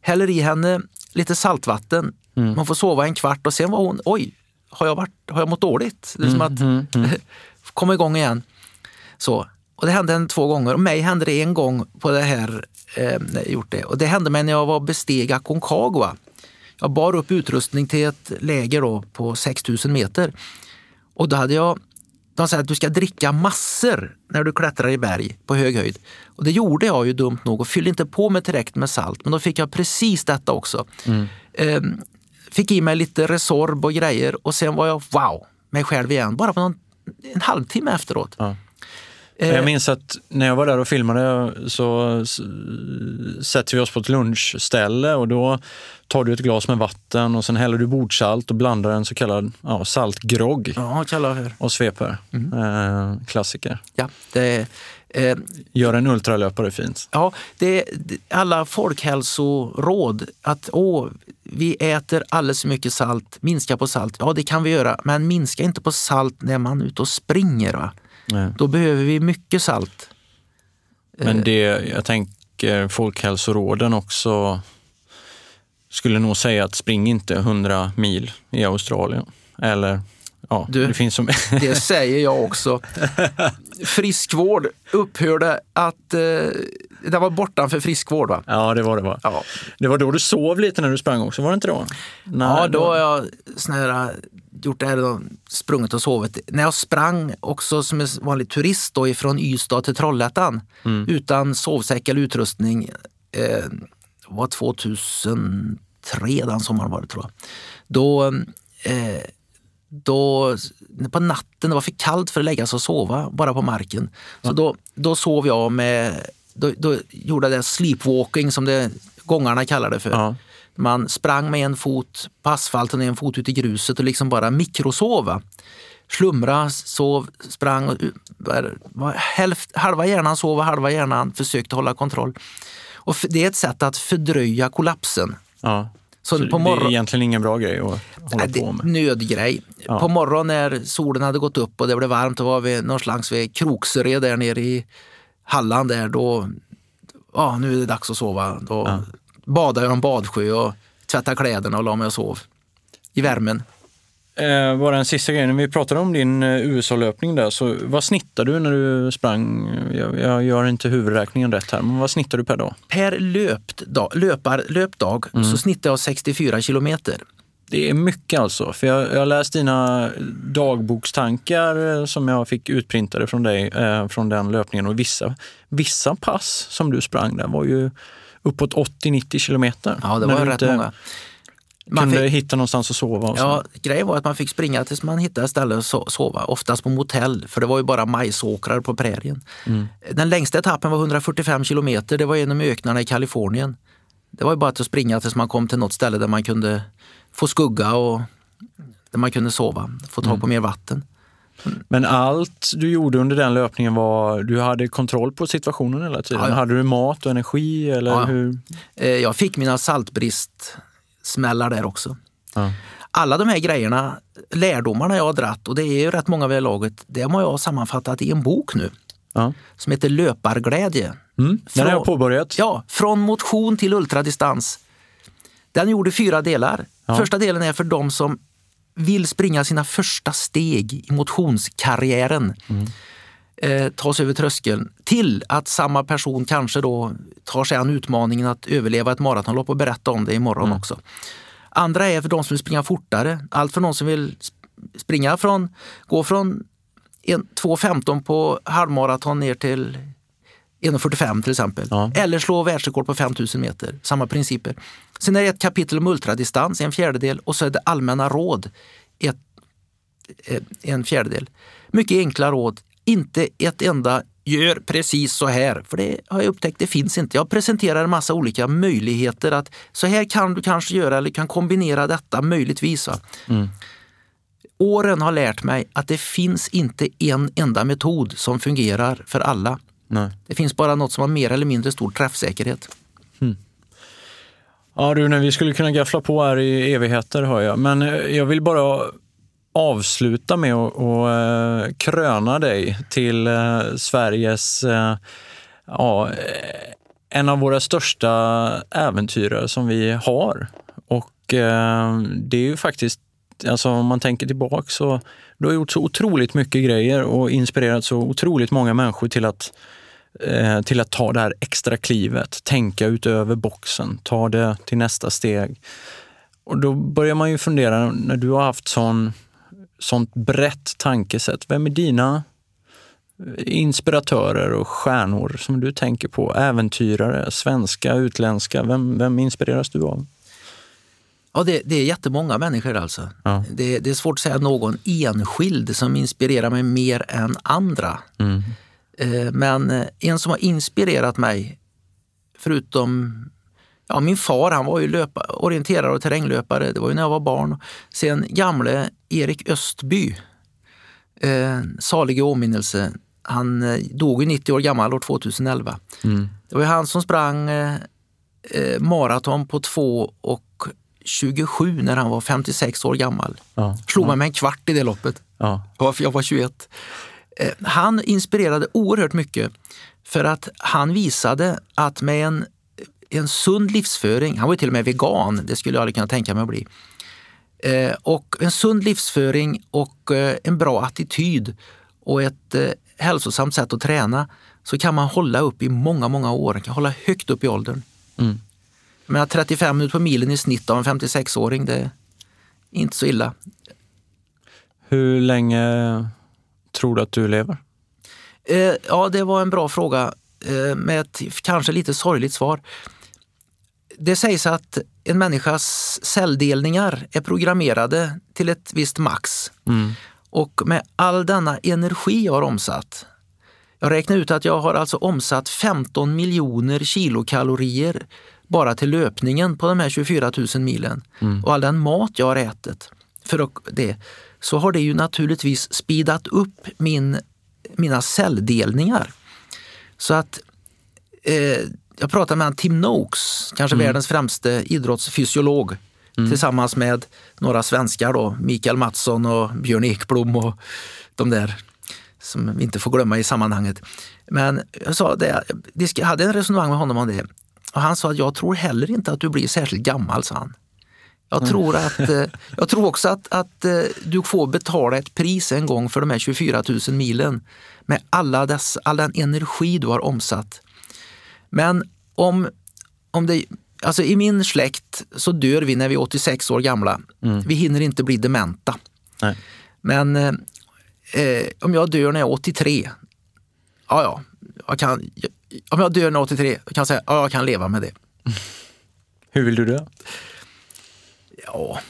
[SPEAKER 3] Häller i henne lite saltvatten, man får sova en kvart och sen var hon, oj, har jag, varit, har jag mått dåligt? Det är som att komma igång igen. Så. Och det hände henne två gånger och mig hände det en gång på det här. Eh, gjort det. Och det hände mig när jag var besteg Aconcagua. Jag bar upp utrustning till ett läger då på 6000 meter. Och då hade jag, de sa att du ska dricka massor när du klättrar i berg på hög höjd. Och det gjorde jag ju dumt nog och fyllde inte på med tillräckligt med salt. Men då fick jag precis detta också. Eh, fick i mig lite Resorb och grejer och sen var jag wow, mig själv igen. Bara på någon, en halvtimme efteråt.
[SPEAKER 2] Ja.
[SPEAKER 3] Eh,
[SPEAKER 2] Jag minns att när jag var där och filmade så sätter vi oss på ett lunchställe och då tar du ett glas med vatten och sen häller du bordsalt och blandar en så kallad ja, saltgrogg
[SPEAKER 3] Ja,
[SPEAKER 2] och sveper.
[SPEAKER 3] Mm.
[SPEAKER 2] Eh, klassiker.
[SPEAKER 3] Ja, det, eh,
[SPEAKER 2] Gör en ultralöpare fint.
[SPEAKER 3] ja, det, det, alla folkhälsoråd att åh, vi äter alldeles för mycket salt, minska på salt. Ja, det kan vi göra, men minska inte på salt när man är ute och springer. Va?
[SPEAKER 2] Nej.
[SPEAKER 3] Då behöver vi mycket salt.
[SPEAKER 2] Men det, jag tänker Folkhälsoråden också skulle nog säga att spring inte 100 mil i Australien. Eller ja,
[SPEAKER 3] Du-
[SPEAKER 2] det finns som...
[SPEAKER 3] Det säger jag också. Friskvård upphörde att... Eh, det var bortanför friskvård. Va?
[SPEAKER 2] ja, det var det va?
[SPEAKER 3] Ja.
[SPEAKER 2] Det var då du sov lite när du sprang också, var det inte då? Nej,
[SPEAKER 3] Ja, då har jag sån här, gjort det här, då, sprungit och sovit. När jag sprang också som en vanlig turist då, ifrån Ystad till Trollhättan utan sovsäck eller utrustning. Eh, var 2003 den sommaren var det tror jag. Då, eh, då, på natten, det var för kallt för att lägga sig och sova bara på marken. Så då, då sov jag med, då, då gjorde jag det sleepwalking som det, gångarna kallar det för.
[SPEAKER 2] Ja.
[SPEAKER 3] Man sprang med en fot på asfalten och en fot ut i gruset och liksom bara mikrosova. Slumra, sov, sprang. Och, var- var hälft, halva hjärnan sov och halva hjärnan försökte hålla kontroll. Och det är ett sätt att fördröja kollapsen.
[SPEAKER 2] Ja.
[SPEAKER 3] Så
[SPEAKER 2] Så
[SPEAKER 3] på
[SPEAKER 2] det är
[SPEAKER 3] morgon-
[SPEAKER 2] egentligen ingen bra grej att hålla på med.
[SPEAKER 3] nödgrej.
[SPEAKER 2] Ja.
[SPEAKER 3] På morgonen när solen hade gått upp och det blev varmt, då var vi någonstans vid Kroksered där nere i Halland. Där, då, ja, nu är det dags att sova. Då badade jag i en badsjö och tvättade kläderna och la mig och sov i värmen.
[SPEAKER 2] Eh, bara en sista grej, när vi pratade om din eh, USA-löpning där, så vad snittar du när du sprang? Jag, jag gör inte huvudräkningen rätt här, men vad snittar du per dag?
[SPEAKER 3] Per löpt dag, löpar, löpdag så snittar jag 64 kilometer.
[SPEAKER 2] Det är mycket alltså, för jag, har läst dina dagbokstankar eh, som jag fick utprintade från dig eh, från den löpningen och vissa, vissa pass som du sprang där var ju uppåt 80-90 kilometer.
[SPEAKER 3] Ja, det var rätt
[SPEAKER 2] inte
[SPEAKER 3] många. Man
[SPEAKER 2] kunde
[SPEAKER 3] fick,
[SPEAKER 2] hitta någonstans att sova och så.
[SPEAKER 3] ja, grejen var att man fick springa tills man hittade ett ställe att so- sova, oftast på motell, för det var ju bara majsåkrar på prärien. Den längsta etappen var 145 kilometer, det var genom öknarna i Kalifornien. Det var ju bara att springa tills man kom till något ställe där man kunde få skugga och där man kunde sova, få tag på mer vatten.
[SPEAKER 2] Men allt du gjorde under den löpningen var, du hade kontroll på situationen hela tiden?
[SPEAKER 3] Ja, ja.
[SPEAKER 2] Hade du mat och energi eller
[SPEAKER 3] Ja.
[SPEAKER 2] hur?
[SPEAKER 3] Eh, Jag fick mina saltbristsmällar där också.
[SPEAKER 2] Ja.
[SPEAKER 3] Alla de här grejerna, lärdomarna jag har dratt, och det är ju rätt många vid laget, det har jag sammanfattat i en bok nu
[SPEAKER 2] Ja.
[SPEAKER 3] som heter Löparglädje.
[SPEAKER 2] Mm. Den har jag påbörjat.
[SPEAKER 3] Ja, från motion till ultradistans. Den gjorde fyra delar.
[SPEAKER 2] Ja.
[SPEAKER 3] Första delen är för de som vill springa sina första steg i motionskarriären. Eh, ta sig över tröskeln till att samma person kanske då tar sig an utmaningen att överleva ett maratonlopp och berätta om det imorgon också. Andra är för de som vill springa fortare. Allt för någon som vill sp- springa från, gå från en- 2.15 på halvmaraton ner till 1.45 till exempel.
[SPEAKER 2] Ja.
[SPEAKER 3] Eller slå världsrekord på 5000 meter. Samma principer. Sen är det ett kapitel om ultradistans, en fjärdedel, och så är det allmänna råd, ett, eh, en fjärdedel. Mycket enkla råd, inte ett enda gör precis så här, för det har jag upptäckt, det finns inte. Jag presenterar en massa olika möjligheter att så här kan du kanske göra eller kan kombinera detta möjligtvis. Va? Åren har lärt mig att det finns inte en enda metod som fungerar för alla.
[SPEAKER 2] Nej.
[SPEAKER 3] Det finns bara något som har mer eller mindre stor träffsäkerhet.
[SPEAKER 2] Ja, Rune, vi skulle kunna gaffla på här i evigheter hör jag, men eh, jag vill bara avsluta med att eh, kröna dig till eh, Sveriges, eh, ja, en av våra största äventyrare som vi har. Och eh, det är ju faktiskt, alltså om man tänker tillbaka så, du har gjort så otroligt mycket grejer och inspirerat så otroligt många människor till att eh, till att ta det här extra klivet, tänka utöver boxen, ta det till nästa steg. Och då börjar man ju fundera, när du har haft sån, sånt brett tankesätt, vem är dina inspiratörer och stjärnor som du tänker på? Äventyrare, svenska, utländska, vem, vem inspireras du av?
[SPEAKER 3] Ja, det, det är jättemånga människor alltså.
[SPEAKER 2] Ja.
[SPEAKER 3] Det, det är svårt att säga någon enskild som inspirerar mig mer än andra.
[SPEAKER 2] Mm.
[SPEAKER 3] Eh, Men eh, en som har inspirerat mig, förutom ja, min far, han var ju löpa, orienterare och terränglöpare. Det var ju när jag var barn. Sen gamle Erik Östby, eh, salig åminnelse. Han eh, dog ju 90 år gammal år 2011.
[SPEAKER 2] Mm.
[SPEAKER 3] Det var han som sprang eh, eh, maraton på 2 och 27 när han var 56 år gammal.
[SPEAKER 2] Ja.
[SPEAKER 3] Slog mig med en kvart i det loppet.
[SPEAKER 2] Ja.
[SPEAKER 3] Jag var- Jag var 21. Eh, Han inspirerade oerhört mycket för att han visade att med en, en sund livsföring, han var till och med vegan, det skulle jag aldrig kunna tänka mig att bli. Eh, Och en sund livsföring och eh, en bra attityd och ett eh, hälsosamt sätt att träna så kan man hålla upp i många, många år, kan hålla högt upp i åldern.
[SPEAKER 2] Mm.
[SPEAKER 3] Menar, 35 minuter på milen i snitt av en 56-åring, det är inte så illa.
[SPEAKER 2] Hur länge tror du att du lever?
[SPEAKER 3] Ja, det var en bra fråga med ett kanske lite sorgligt svar. Det sägs att en människas celldelningar är programmerade till ett visst max.
[SPEAKER 2] Mm.
[SPEAKER 3] Och med all denna energi jag har omsatt, jag räknar ut att jag har alltså omsatt 15 miljoner kilokalorier bara till löpningen på de här 24 000 milen och all den mat jag har ätit för det, så har det ju naturligtvis speedat upp min, mina celldelningar. Så att eh, jag pratade med Tim Noakes, kanske världens främste idrottsfysiolog, tillsammans med några svenskar då, Mikael Mattsson och Björn Ekblom och de där som vi inte får glömma i sammanhanget. Men jag sa det, jag hade en resonemang med honom om det och han sa att jag tror heller inte att du blir särskilt gammal, sa han. Jag tror, att, eh, jag tror också att, att eh, du får betala ett pris en gång för de här 24 000 milen med alla dess, all den energi du har omsatt. Men om, om det, alltså i min släkt så dör vi när vi är 86 år gamla. Vi hinner inte bli dementa.
[SPEAKER 2] Nej.
[SPEAKER 3] Men eh, eh, om jag dör när jag är 83, ja ja, jag kan, om jag dör när jag är 83, jag kan säga ja, jag kan leva med det.
[SPEAKER 2] Hur vill du dö?
[SPEAKER 3] Ja,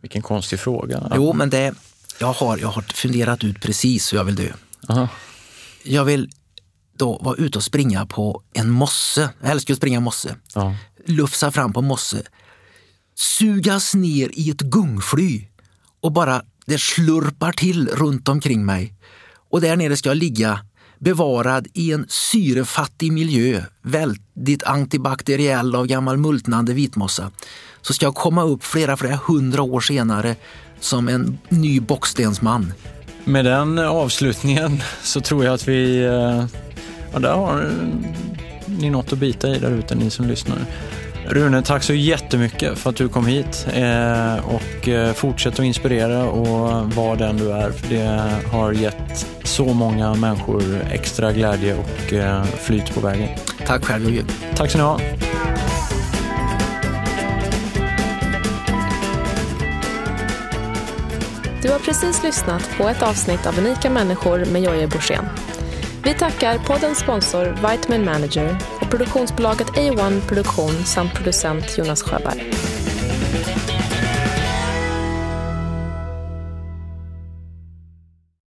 [SPEAKER 2] Vilken konstig fråga.
[SPEAKER 3] jo men det, jag har, jag har funderat ut precis hur jag vill dö.
[SPEAKER 2] Aha.
[SPEAKER 3] Jag vill då vara ute och springa på en mosse. Jag älskar att springa mosse.
[SPEAKER 2] Ja.
[SPEAKER 3] Lufsa fram på mosse. Sugas ner i ett gungfly och bara det slurpar till runt omkring mig. Och där nere ska jag ligga bevarad i en syrefattig miljö, väldigt antibakteriell av gammal multnande vitmossa. Så ska jag komma upp flera, flera hundra år senare som en ny bockstensman.
[SPEAKER 2] Med den avslutningen så tror jag att vi... Ja, där har ni något att bita i där ute, ni som lyssnar. Rune, tack så jättemycket för att du kom hit eh, och eh, fortsätt att inspirera och vara den du är. För det har gett så många människor extra glädje och eh, flyt på vägen.
[SPEAKER 3] Tack själv Jojje.
[SPEAKER 2] Tack så ni ha.
[SPEAKER 1] Du har precis lyssnat på ett avsnitt av Unika människor med Jojje Borssén. Vi tackar poddens sponsor Vitamin Manager och produktionsbolaget A1 Produktion samt producent Jonas Sjöberg.